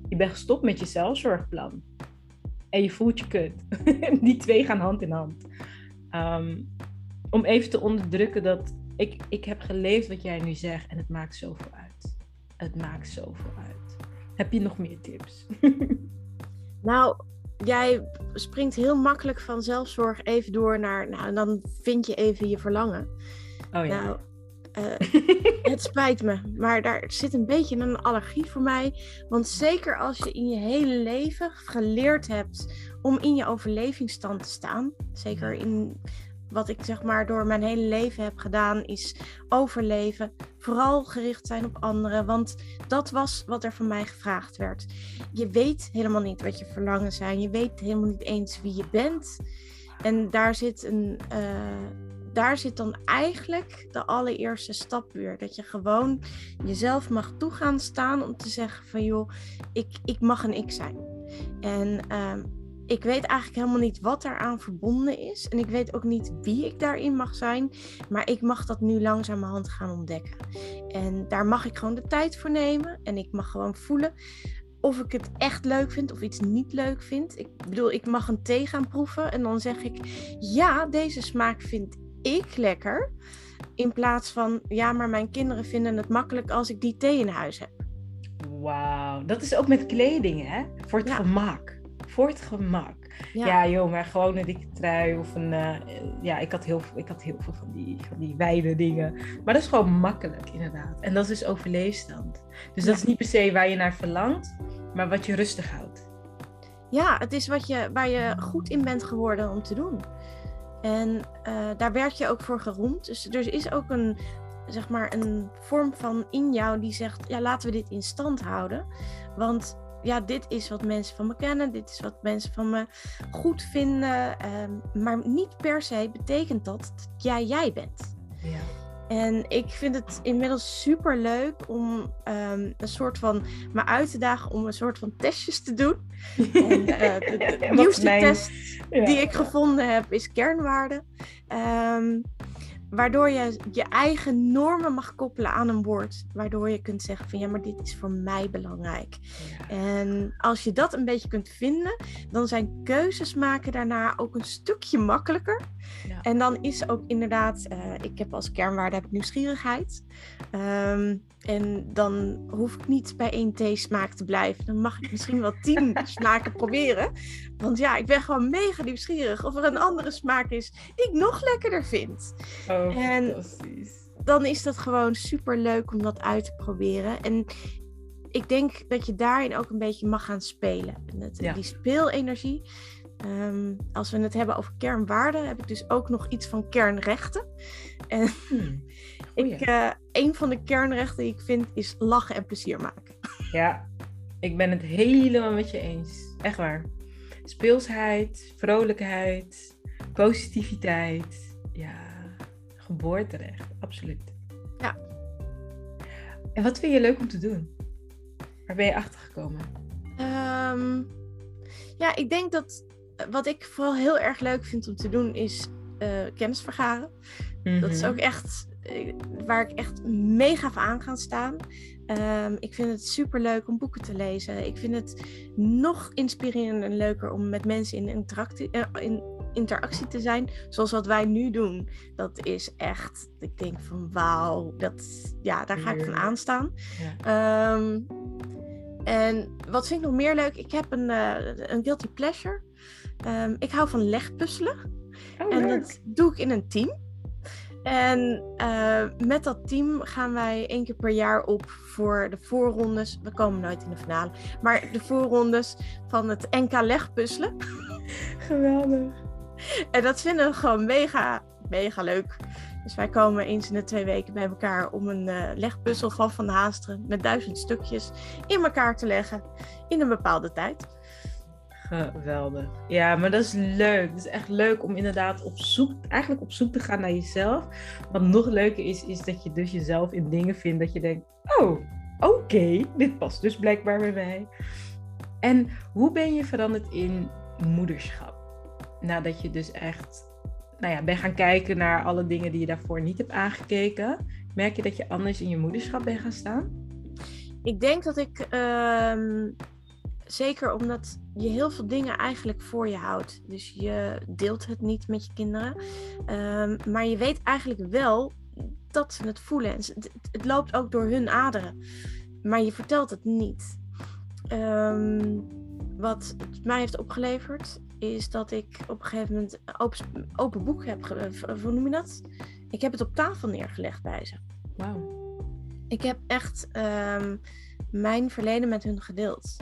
Je bent gestopt met je zelfzorgplan. En je voelt je kut. [laughs] Die twee gaan hand in hand. Ehm, om even te onderdrukken dat ik, ik heb geleefd wat jij nu zegt en het maakt zoveel uit. Het maakt zoveel uit. Heb je nog meer tips? [laughs] nou, jij springt heel makkelijk van zelfzorg even door naar, nou, dan vind je even je verlangen. Oh ja. Nou, uh, [laughs] het spijt me, maar daar zit een beetje een allergie voor mij. Want zeker als je in je hele leven geleerd hebt om in je overlevingsstand te staan, zeker in wat ik zeg maar door mijn hele leven heb gedaan, is overleven. Vooral gericht zijn op anderen, want dat was wat er van mij gevraagd werd. Je weet helemaal niet wat je verlangen zijn. Je weet helemaal niet eens wie je bent. En daar zit een. Uh, daar zit dan eigenlijk de allereerste stap weer. Dat je gewoon jezelf mag toegaan staan om te zeggen van joh, ik, ik mag een ik zijn. En ehm, ik weet eigenlijk helemaal niet wat daaraan verbonden is. En ik weet ook niet wie ik daarin mag zijn. Maar ik mag dat nu langzamerhand gaan ontdekken. En daar mag ik gewoon de tijd voor nemen. En ik mag gewoon voelen of ik het echt leuk vind of iets niet leuk vind. Ik bedoel, ik mag een thee gaan proeven. En dan zeg ik, ja, deze smaak vind ik lekker. In plaats van, ja, maar mijn kinderen vinden het makkelijk als ik die thee in huis heb. Wauw, dat is ook met kleding, hè? Voor het gemak. Voor het gemak. Ja, ja joh, maar gewoon een dikke trui of een... Uh, ja, ik had, heel, ik had heel veel van die, van die wijde dingen. Maar dat is gewoon makkelijk, inderdaad. En dat is dus overleefstand. Dus dat is niet per se waar je naar verlangt, maar wat je rustig houdt. Ja, het is wat je, waar je goed in bent geworden om te doen. En uh, daar werd je ook voor geroemd. Dus er is ook een, zeg maar, een vorm van in jou die zegt: ja, laten we dit in stand houden. Want ja, dit is wat mensen van me kennen, dit is wat mensen van me goed vinden. Um, maar niet per se betekent dat dat jij jij bent. Ja. En ik vind het inmiddels super leuk om um, een soort van me uit te dagen om een soort van testjes te doen. [laughs] en, uh, de, de nieuwste test die ik gevonden heb is kernwaarde. Um, waardoor je je eigen normen mag koppelen aan een woord. Waardoor je kunt zeggen van ja, maar dit is voor mij belangrijk. En als je dat een beetje kunt vinden, dan zijn keuzes maken daarna ook een stukje makkelijker. Ja. En dan is ook inderdaad, uh, ik heb als kernwaarde heb ik nieuwsgierigheid. Um, en dan hoef ik niet bij één theesmaak te blijven. Dan mag ik misschien wel [laughs] tien smaken proberen. Want ja, ik ben gewoon mega nieuwsgierig of er een andere smaak is die ik nog lekkerder vind. Oh, en fantastisch. Dan is dat gewoon super leuk om dat uit te proberen. En ik denk dat je daarin ook een beetje mag gaan spelen. En Die speelenergie. Um, als we het hebben over kernwaarden, heb ik dus ook nog iets van kernrechten. En hmm. [laughs] ik, uh, een van de kernrechten die ik vind is lachen en plezier maken. Ja, ik ben het helemaal met je eens. Echt waar. Speelsheid, vrolijkheid, positiviteit. Ja, geboorterecht, absoluut. Ja. En wat vind je leuk om te doen? Waar ben je achter gekomen? Um, ja, ik denk dat wat ik vooral heel erg leuk vind om te doen is uh, kennis vergaren. Dat is ook mhm. echt eh, waar ik echt mega van aan ga staan. Um, ik vind het super leuk om boeken te lezen. Ik vind het nog inspirerender en leuker om met mensen in interactie, uh, in interactie te zijn. Zoals wat wij nu doen. Dat is echt, ik denk van wauw, dat, ja, daar ga ik van aanstaan. Ja. Um, en wat vind ik nog meer leuk? Ik heb een, een guilty pleasure. Um, ik hou van legpuzzelen. Oh, en dat doe ik in een team. En uh, met dat team gaan wij één keer per jaar op voor de voorrondes. We komen nooit in de finale. Maar de voorrondes van het NK legpuzzelen. [laughs] Geweldig. En dat vinden we gewoon mega, mega leuk. Dus wij komen eens in de twee weken bij elkaar om een uh, legpuzzel van Van Haasteren met duizend stukjes in elkaar te leggen in een bepaalde tijd. Geweldig. Ja, maar dat is leuk. Het is echt leuk om inderdaad op zoek, eigenlijk op zoek te gaan naar jezelf. Wat nog leuker is, is dat je dus jezelf in dingen vindt dat je denkt, oh, oké, dit past dus blijkbaar bij mij. En hoe ben je veranderd in moederschap? Nadat je dus echt, nou ja, bent gaan kijken naar alle dingen die je daarvoor niet hebt aangekeken. Merk je dat je anders in je moederschap bent gaan staan? Ik denk dat ik ehm, Zeker omdat je heel veel dingen eigenlijk voor je houdt. Dus je deelt het niet met je kinderen. Um, maar je weet eigenlijk wel dat ze het voelen. En het, het, loopt ook door hun aderen. Maar je vertelt het niet. Um, wat het mij heeft opgeleverd, is dat ik op een gegeven moment open, open boek heb. Hoe noem je dat? Ik heb het op tafel neergelegd bij ze. Wauw. Ik heb echt um, mijn verleden met hun gedeeld.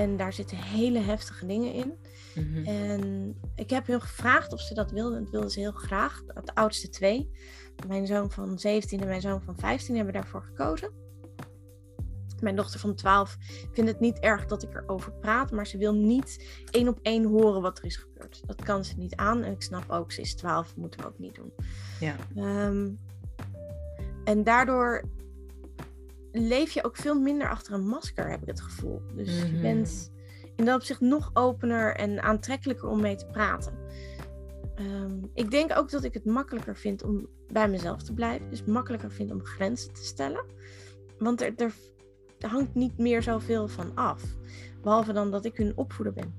En daar zitten hele heftige dingen in. Mhm. En ik heb hun gevraagd of ze dat wilden. Dat wilden ze heel graag. De oudste twee. Mijn zoon van 17 en mijn zoon van 15 hebben daarvoor gekozen. Mijn dochter van 12 vindt het niet erg dat ik erover praat, maar ze wil niet één op één horen wat er is gebeurd. Dat kan ze niet aan en ik snap ook, ze is 12, moeten we ook niet doen. Ja. Ehm, en daardoor leef je ook veel minder achter een masker, heb ik het gevoel. Dus je Mhm. bent in dat opzicht nog opener en aantrekkelijker om mee te praten. Ehm, ik denk ook dat ik het makkelijker vind om bij mezelf te blijven. Dus makkelijker vind om grenzen te stellen. Want er, er, er hangt niet meer zoveel van af. Behalve dan dat ik hun opvoeder ben.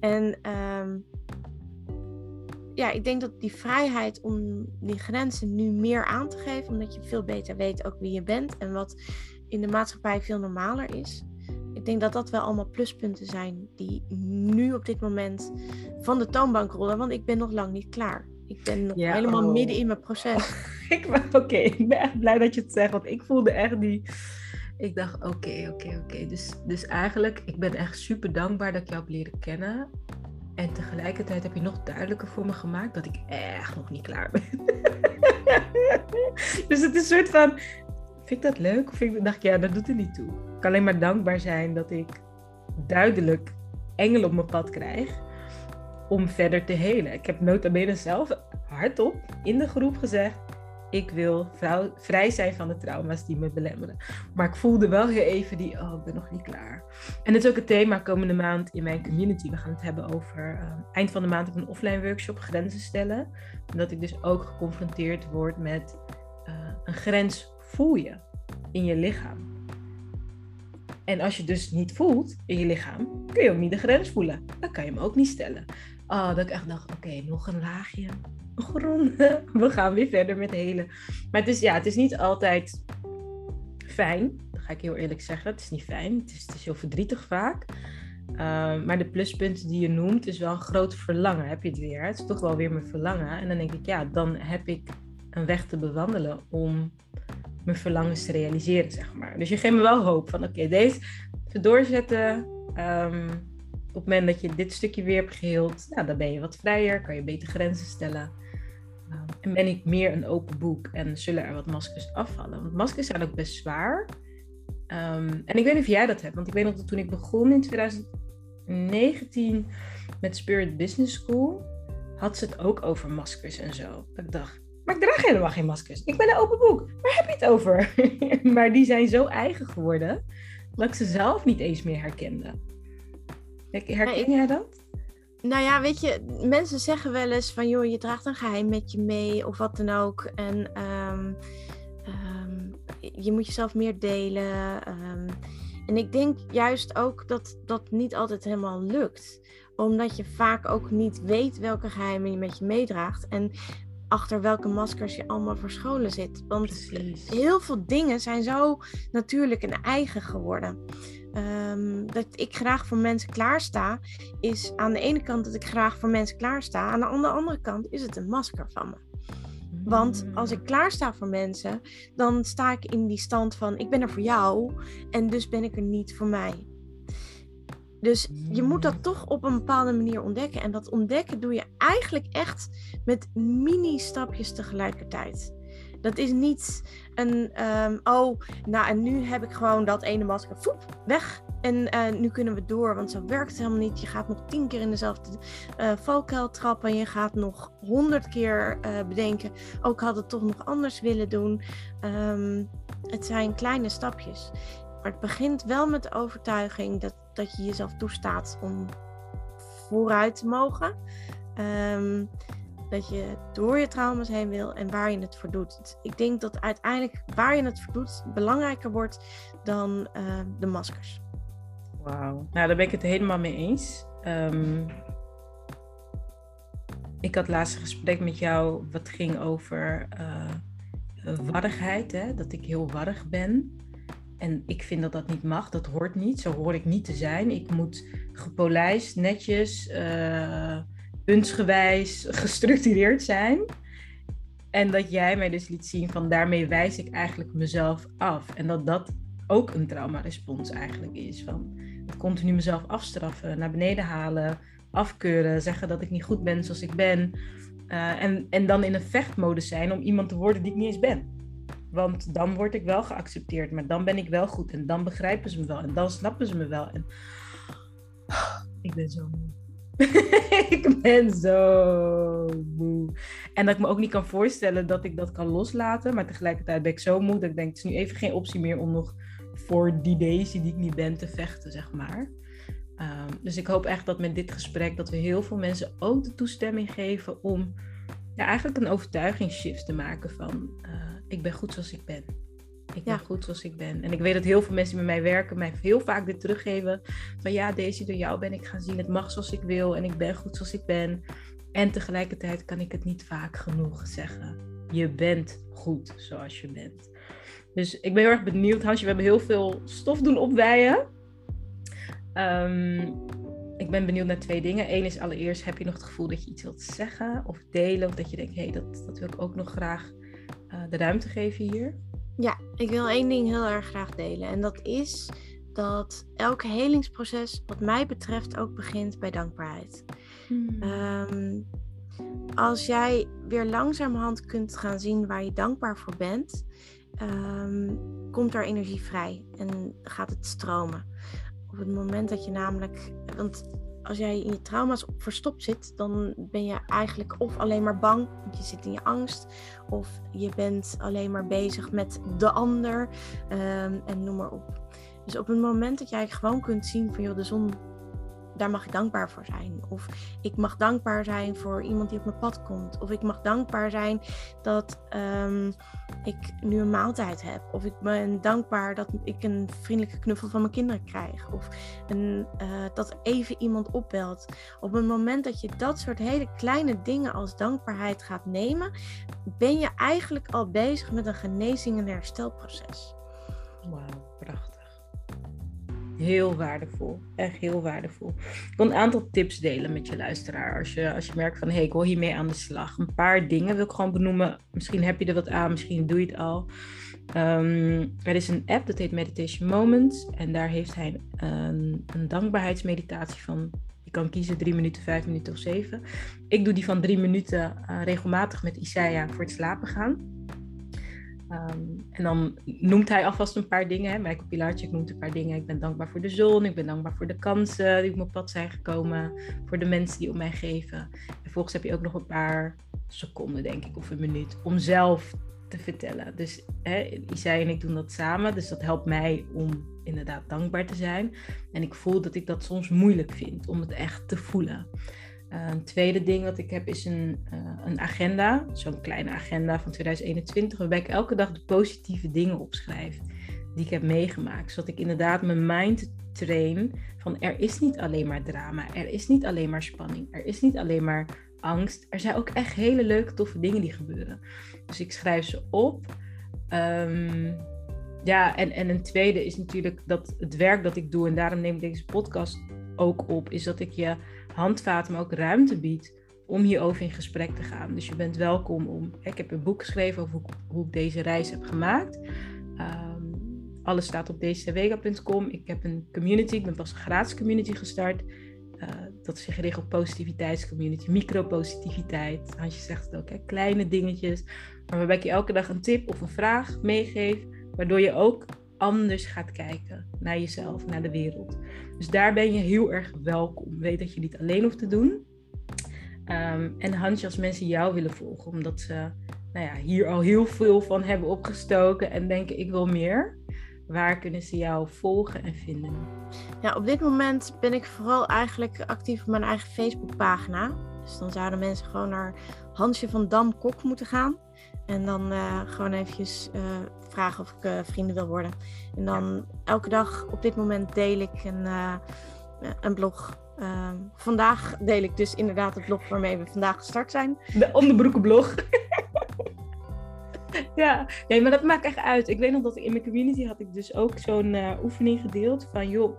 En ehm, ja, ik denk dat die vrijheid om die grenzen nu meer aan te geven, omdat je veel beter weet ook wie je bent en wat in de maatschappij veel normaler is. Ik denk dat dat wel allemaal pluspunten zijn die nu op dit moment van de toonbank rollen, want ik ben nog lang niet klaar. Ik ben nog Ja, helemaal oh. midden in mijn proces. [laughs] Oké, ik ben echt blij dat je het zegt, want ik voelde echt die... Ik dacht, oké, oké, oké. Dus, dus eigenlijk, ik ben echt super dankbaar dat ik jou heb leren kennen. En tegelijkertijd heb je nog duidelijker voor me gemaakt dat ik echt nog niet klaar ben. [laughs] dus het is een soort van, vind ik dat leuk? Of ik, dacht ik, ja, dat doet er niet toe. Ik kan alleen maar dankbaar zijn dat ik duidelijk engel op mijn pad krijg om verder te helen. Ik heb nota bene zelf hardop in de groep gezegd, ik wil vrij zijn van de trauma's die me belemmeren. Maar ik voelde wel heel even die, oh, ik ben nog niet klaar. En het is ook het thema komende maand in mijn community. We gaan het hebben over, eh, eind van de maand ik een offline workshop, grenzen stellen. En dat ik dus ook geconfronteerd word met eh, een grens voel je in je lichaam. En als je dus niet voelt in je lichaam, kun je ook niet de grens voelen. Dan kan je hem ook niet stellen. Oh, dat ik echt dacht, oké, nog een laagje. Nog een ronde. [laughs] We gaan weer verder met helen. Maar het is, ja, het is niet altijd fijn. Dat ga ik heel eerlijk zeggen. Het is niet fijn. Het is, het is heel verdrietig vaak. Uh, maar de pluspunten die je noemt, is wel een groot verlangen. Heb je het weer? Het is toch wel weer mijn verlangen. En dan denk ik, ja, dan heb ik een weg te bewandelen om mijn verlangens te realiseren, zeg maar. Dus je geeft me wel hoop van, oké, okay, deze te doorzetten. Um, op het moment dat je dit stukje weer hebt geheeld, nou, dan ben je wat vrijer, kan je beter grenzen stellen. Um, en ben ik meer een open boek en zullen er wat maskers afvallen. Want maskers zijn ook best zwaar. Um, en ik weet niet of jij dat hebt, want ik weet nog dat toen ik begon in 2019 met Spirit Business School, had ze het ook over maskers en zo. Dat ik dacht, maar ik draag helemaal geen maskers. Ik ben een open boek. Waar heb je het over? [laughs] maar die zijn zo eigen geworden dat ik ze zelf niet eens meer herkende. Herken jij dat? Nou ja, weet je, mensen zeggen wel eens van joh, je draagt een geheim met je mee of wat dan ook. En um, um, je moet jezelf meer delen. Um, en ik denk juist ook dat dat niet altijd helemaal lukt. Omdat je vaak ook niet weet welke geheimen je met je meedraagt. En achter welke maskers je allemaal verscholen zit. Want Precies. heel veel dingen zijn zo natuurlijk en eigen geworden. Um, dat ik graag voor mensen klaarsta, is aan de ene kant dat ik graag voor mensen klaarsta. Aan de andere kant is het een masker van me. Want als ik klaarsta voor mensen, dan sta ik in die stand van ik ben er voor jou en dus ben ik er niet voor mij. Dus je moet dat toch op een bepaalde manier ontdekken. En dat ontdekken doe je eigenlijk echt met mini-stapjes tegelijkertijd. Dat is niet een, um, oh, nou en nu heb ik gewoon dat ene masker, voep, weg. En uh, nu kunnen we door, want zo werkt het helemaal niet. Je gaat nog tien keer in dezelfde uh, valkuil trappen. En je gaat nog honderd keer uh, bedenken, ook had het toch nog anders willen doen. Um, het zijn kleine stapjes. Maar het begint wel met de overtuiging dat, dat je jezelf toestaat om vooruit te mogen. Um, dat je door je trauma's heen wil en waar je het voor doet. Ik denk dat uiteindelijk waar je het voor doet belangrijker wordt dan uh, de maskers. Wauw, nou daar ben ik het helemaal mee eens. Um, ik had laatst een gesprek met jou wat ging over uh, warrigheid, hè? dat ik heel warrig ben. En ik vind dat dat niet mag, dat hoort niet. Zo hoor ik niet te zijn. Ik moet gepolijst, netjes, uh, puntsgewijs, [laughs] gestructureerd zijn. En dat jij mij dus liet zien van daarmee wijs ik eigenlijk mezelf af. En dat dat ook een traumarespons eigenlijk is. Van continu mezelf afstraffen, naar beneden halen, afkeuren, zeggen dat ik niet goed ben zoals ik ben. Uh, en, en dan in een vechtmodus zijn om iemand te worden die ik niet eens ben. Want dan word ik wel geaccepteerd, maar dan ben ik wel goed en dan begrijpen ze me wel en dan snappen ze me wel. En ik ben zo moe. [laughs] ik ben zo moe. En dat ik me ook niet kan voorstellen dat ik dat kan loslaten. Maar tegelijkertijd ben ik zo moe dat ik denk, het is nu even geen optie meer om nog voor die Daisy die ik niet ben te vechten, zeg maar. Ehm, dus ik hoop echt dat met dit gesprek dat we heel veel mensen ook de toestemming geven om ja, eigenlijk een overtuigingsshift te maken van uh, ik ben goed zoals ik ben. Ik ben goed zoals ik ben. En ik weet dat heel veel mensen die met mij werken mij heel vaak dit teruggeven. Van ja, deze door jou ben ik gaan zien. Het mag zoals ik wil en ik ben goed zoals ik ben. En tegelijkertijd kan ik het niet vaak genoeg zeggen. Je bent goed zoals je bent. Dus ik ben heel erg benieuwd, Hansje. We hebben heel veel stof doen opwijen. Um, ik ben benieuwd naar twee dingen. Eén is allereerst, heb je nog het gevoel dat je iets wilt zeggen of delen? Of dat je denkt, hé, hey, dat, dat wil ik ook nog graag uh, de ruimte geven hier? Ja, ik wil één ding heel erg graag delen. En dat is dat elk helingsproces, wat mij betreft, ook begint bij dankbaarheid. Hmm. Um, als jij weer langzamerhand kunt gaan zien waar je dankbaar voor bent, um, komt er energie vrij en gaat het stromen. Op het moment dat je namelijk, want als jij in je trauma's verstopt zit, dan ben je eigenlijk of alleen maar bang, je zit in je angst, of je bent alleen maar bezig met de ander um, en noem maar op. Dus op het moment dat jij gewoon kunt zien van joh, de zon daar mag ik dankbaar voor zijn. Of ik mag dankbaar zijn voor iemand die op mijn pad komt. Of ik mag dankbaar zijn dat um, ik nu een maaltijd heb. Of ik ben dankbaar dat ik een vriendelijke knuffel van mijn kinderen krijg. Of een, uh, dat even iemand opbelt. Op het moment dat je dat soort hele kleine dingen als dankbaarheid gaat nemen, ben je eigenlijk al bezig met een genezing en herstelproces. Heel waardevol. Echt heel waardevol. Ik wil een aantal tips delen met je luisteraar. Als je, als je merkt van, hé, hey, ik wil hiermee aan de slag. Een paar dingen wil ik gewoon benoemen. Misschien heb je er wat aan, misschien doe je het al. Um, er is een app, dat heet Meditation Moments. En daar heeft hij een, een dankbaarheidsmeditatie van... Je kan kiezen drie minuten, vijf minuten of zeven. Ik doe die van drie minuten uh, regelmatig met Isaiah voor het slapen gaan. Um, en dan noemt hij alvast een paar dingen. Hè. Michael Pilarczyk noemt een paar dingen. Ik ben dankbaar voor de zon. Ik ben dankbaar voor de kansen die op mijn pad zijn gekomen. Voor de mensen die om mij geven. En vervolgens heb je ook nog een paar seconden, denk ik, of een minuut. Om zelf te vertellen. Dus hè, Isai en ik doen dat samen. Dus dat helpt mij om inderdaad dankbaar te zijn. En ik voel dat ik dat soms moeilijk vind. Om het echt te voelen. Een tweede ding wat ik heb is een, uh, een agenda, zo'n kleine agenda van 2021, waarbij ik elke dag de positieve dingen opschrijf die ik heb meegemaakt. Zodat ik inderdaad mijn mind train van er is niet alleen maar drama, er is niet alleen maar spanning, er is niet alleen maar angst. Er zijn ook echt hele leuke, toffe dingen die gebeuren. Dus ik schrijf ze op. Um, ja, en, en een tweede is natuurlijk dat het werk dat ik doe, en daarom neem ik deze podcast ook op, is dat ik je handvaten, maar ook ruimte biedt om hierover in gesprek te gaan. Dus je bent welkom om. Ik heb een boek geschreven over hoe, ik deze reis heb gemaakt. Um, alles staat op dcwega.com. Ik heb een community, ik ben pas een gratis community gestart. Uh, dat is gericht op positiviteitscommunity, micropositiviteit. Hansje zegt het ook, hè? kleine dingetjes. Maar waarbij ik je elke dag een tip of een vraag meegeef, waardoor je ook anders gaat kijken naar jezelf, naar de wereld. Dus daar ben je heel erg welkom. Weet dat je niet alleen hoeft te doen. Um, en Hansje, als mensen jou willen volgen, omdat ze nou ja, hier al heel veel van hebben opgestoken en denken ik wil meer. Waar kunnen ze jou volgen en vinden? Ja, op dit moment ben ik vooral eigenlijk actief op mijn eigen Facebookpagina. Dus dan zouden mensen gewoon naar Hansje van Dam Kok moeten gaan. En dan uh, gewoon eventjes uh, vragen of ik uh, vrienden wil worden. En dan elke dag op dit moment deel ik een, een blog. Ehm, vandaag deel ik dus inderdaad het blog waarmee we vandaag gestart zijn. De onderbroekenblog. [laughs] ja, nee, maar dat maakt echt uit. Ik weet nog dat ik in mijn community had ik dus ook zo'n oefening gedeeld van joh,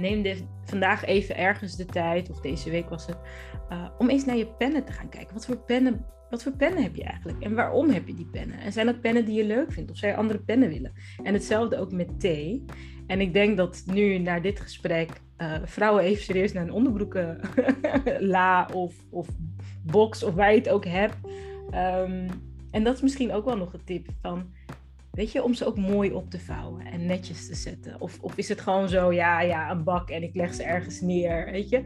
neem dit, vandaag even ergens de tijd, of deze week was het, om eens naar je pennen te gaan kijken. Wat voor pennen wat voor pennen heb je eigenlijk? En waarom heb je die pennen? En zijn dat pennen die je leuk vindt? Of zou je andere pennen willen? En hetzelfde ook met thee. En ik denk dat nu, na dit gesprek, uh, vrouwen even serieus naar een onderbroeken [laughs] la of, of box of waar je het ook hebt. Um, en dat is misschien ook wel nog een tip van Weet je, om ze ook mooi op te vouwen en netjes te zetten. Of, of is het gewoon zo, ja, ja, een bak en ik leg ze ergens neer, weet je.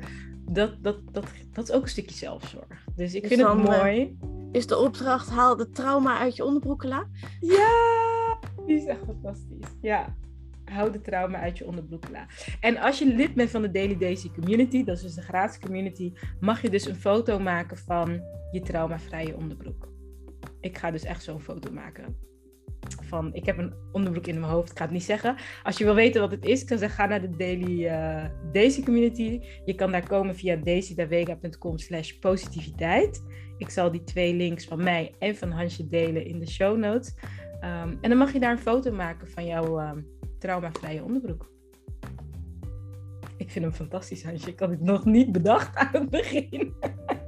Dat, dat, dat, dat is ook een stukje zelfzorg. Dus ik vind het dan, mooi. Is de opdracht, haal de trauma uit je onderbroekela? Ja, die is echt fantastisch. Ja, hou de trauma uit je onderbroekela. En als je lid bent van de Daily Daisy Community, dat is dus de gratis community, mag je dus een foto maken van je traumavrije onderbroek. Ik ga dus echt zo'n foto maken. Van, ik heb een onderbroek in mijn hoofd, ik ga het niet zeggen. Als je wil weten wat het is, ik zou ga naar de Daily eh, Daisy Community. Je kan daar komen via daisydavega.com slash positiviteit. Ik zal die twee links van mij en van Hansje delen in de show notes. Ehm, en dan mag je daar een foto maken van jouw ehm, traumavrije onderbroek. Ik vind hem fantastisch, Hansje. Ik had het nog niet bedacht aan het begin. [laughs]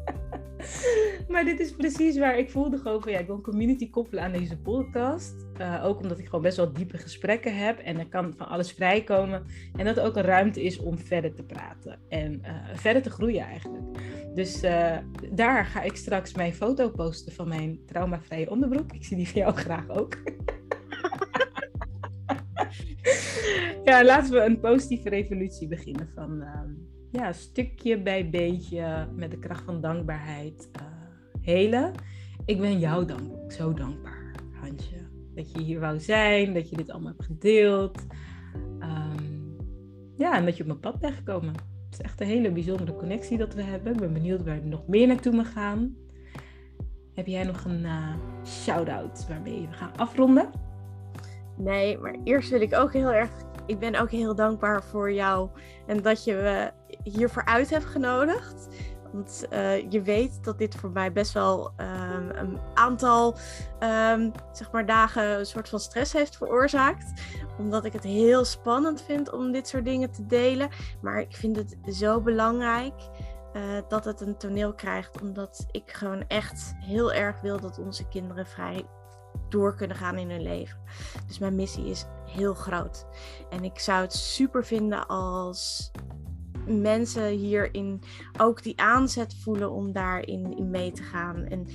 [laughs] maar dit is precies waar ik voelde gewoon van ja, ik wil een community koppelen aan deze podcast. Eh, ook omdat ik gewoon best wel diepe gesprekken heb en er kan van alles vrijkomen. En dat ook een ruimte is om verder te praten en eh, verder te groeien eigenlijk. Dus eh, daar ga ik straks mijn foto posten van mijn traumavrije onderbroek. Ik zie die van jou [laughs] graag ook. [laughs] ja, laten we een positieve revolutie beginnen van ehm, ja, stukje bij beetje met de kracht van dankbaarheid uh, helen. Ik ben jou dank, zo dankbaar, Hansje. Dat je hier wou zijn, dat je dit allemaal hebt gedeeld. Um, ja, en dat je op mijn pad bent gekomen. Het is echt een hele bijzondere connectie dat we hebben. Ik ben benieuwd waar we nog meer naartoe mag gaan. Heb jij nog een uh, shout-out waarmee we gaan afronden? Nee, maar eerst wil ik ook heel erg. Ik ben ook heel dankbaar voor jou en dat je me hiervoor uit hebt genodigd. Want uh, je weet dat dit voor mij best wel um, een aantal um, zeg maar dagen een soort van stress heeft veroorzaakt. Omdat ik het heel spannend vind om dit soort dingen te delen. Maar ik vind het zo belangrijk uh, dat het een toneel krijgt. Omdat ik gewoon echt heel erg wil dat onze kinderen vrij door kunnen gaan in hun leven. Dus mijn missie is heel groot. En ik zou het super vinden als mensen hierin ook die aanzet voelen om daarin in mee te gaan. En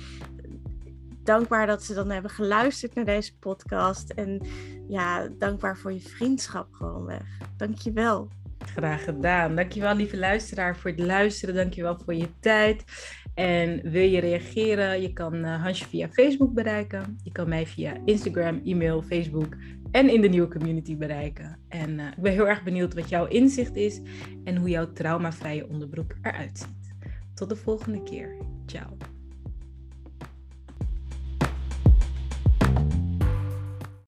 dankbaar dat ze dan hebben geluisterd naar deze podcast. En ja, dankbaar voor je vriendschap gewoonweg. Dankjewel. Graag gedaan. Dankjewel lieve luisteraar voor het luisteren. Dankjewel voor je tijd. En wil je reageren? Je kan uh, Hansje via Facebook bereiken. Je kan mij via Instagram, e-mail, Facebook en in de nieuwe community bereiken. En uh, ik ben heel erg benieuwd wat jouw inzicht is en hoe jouw traumavrije onderbroek eruit ziet. Tot de volgende keer. Ciao.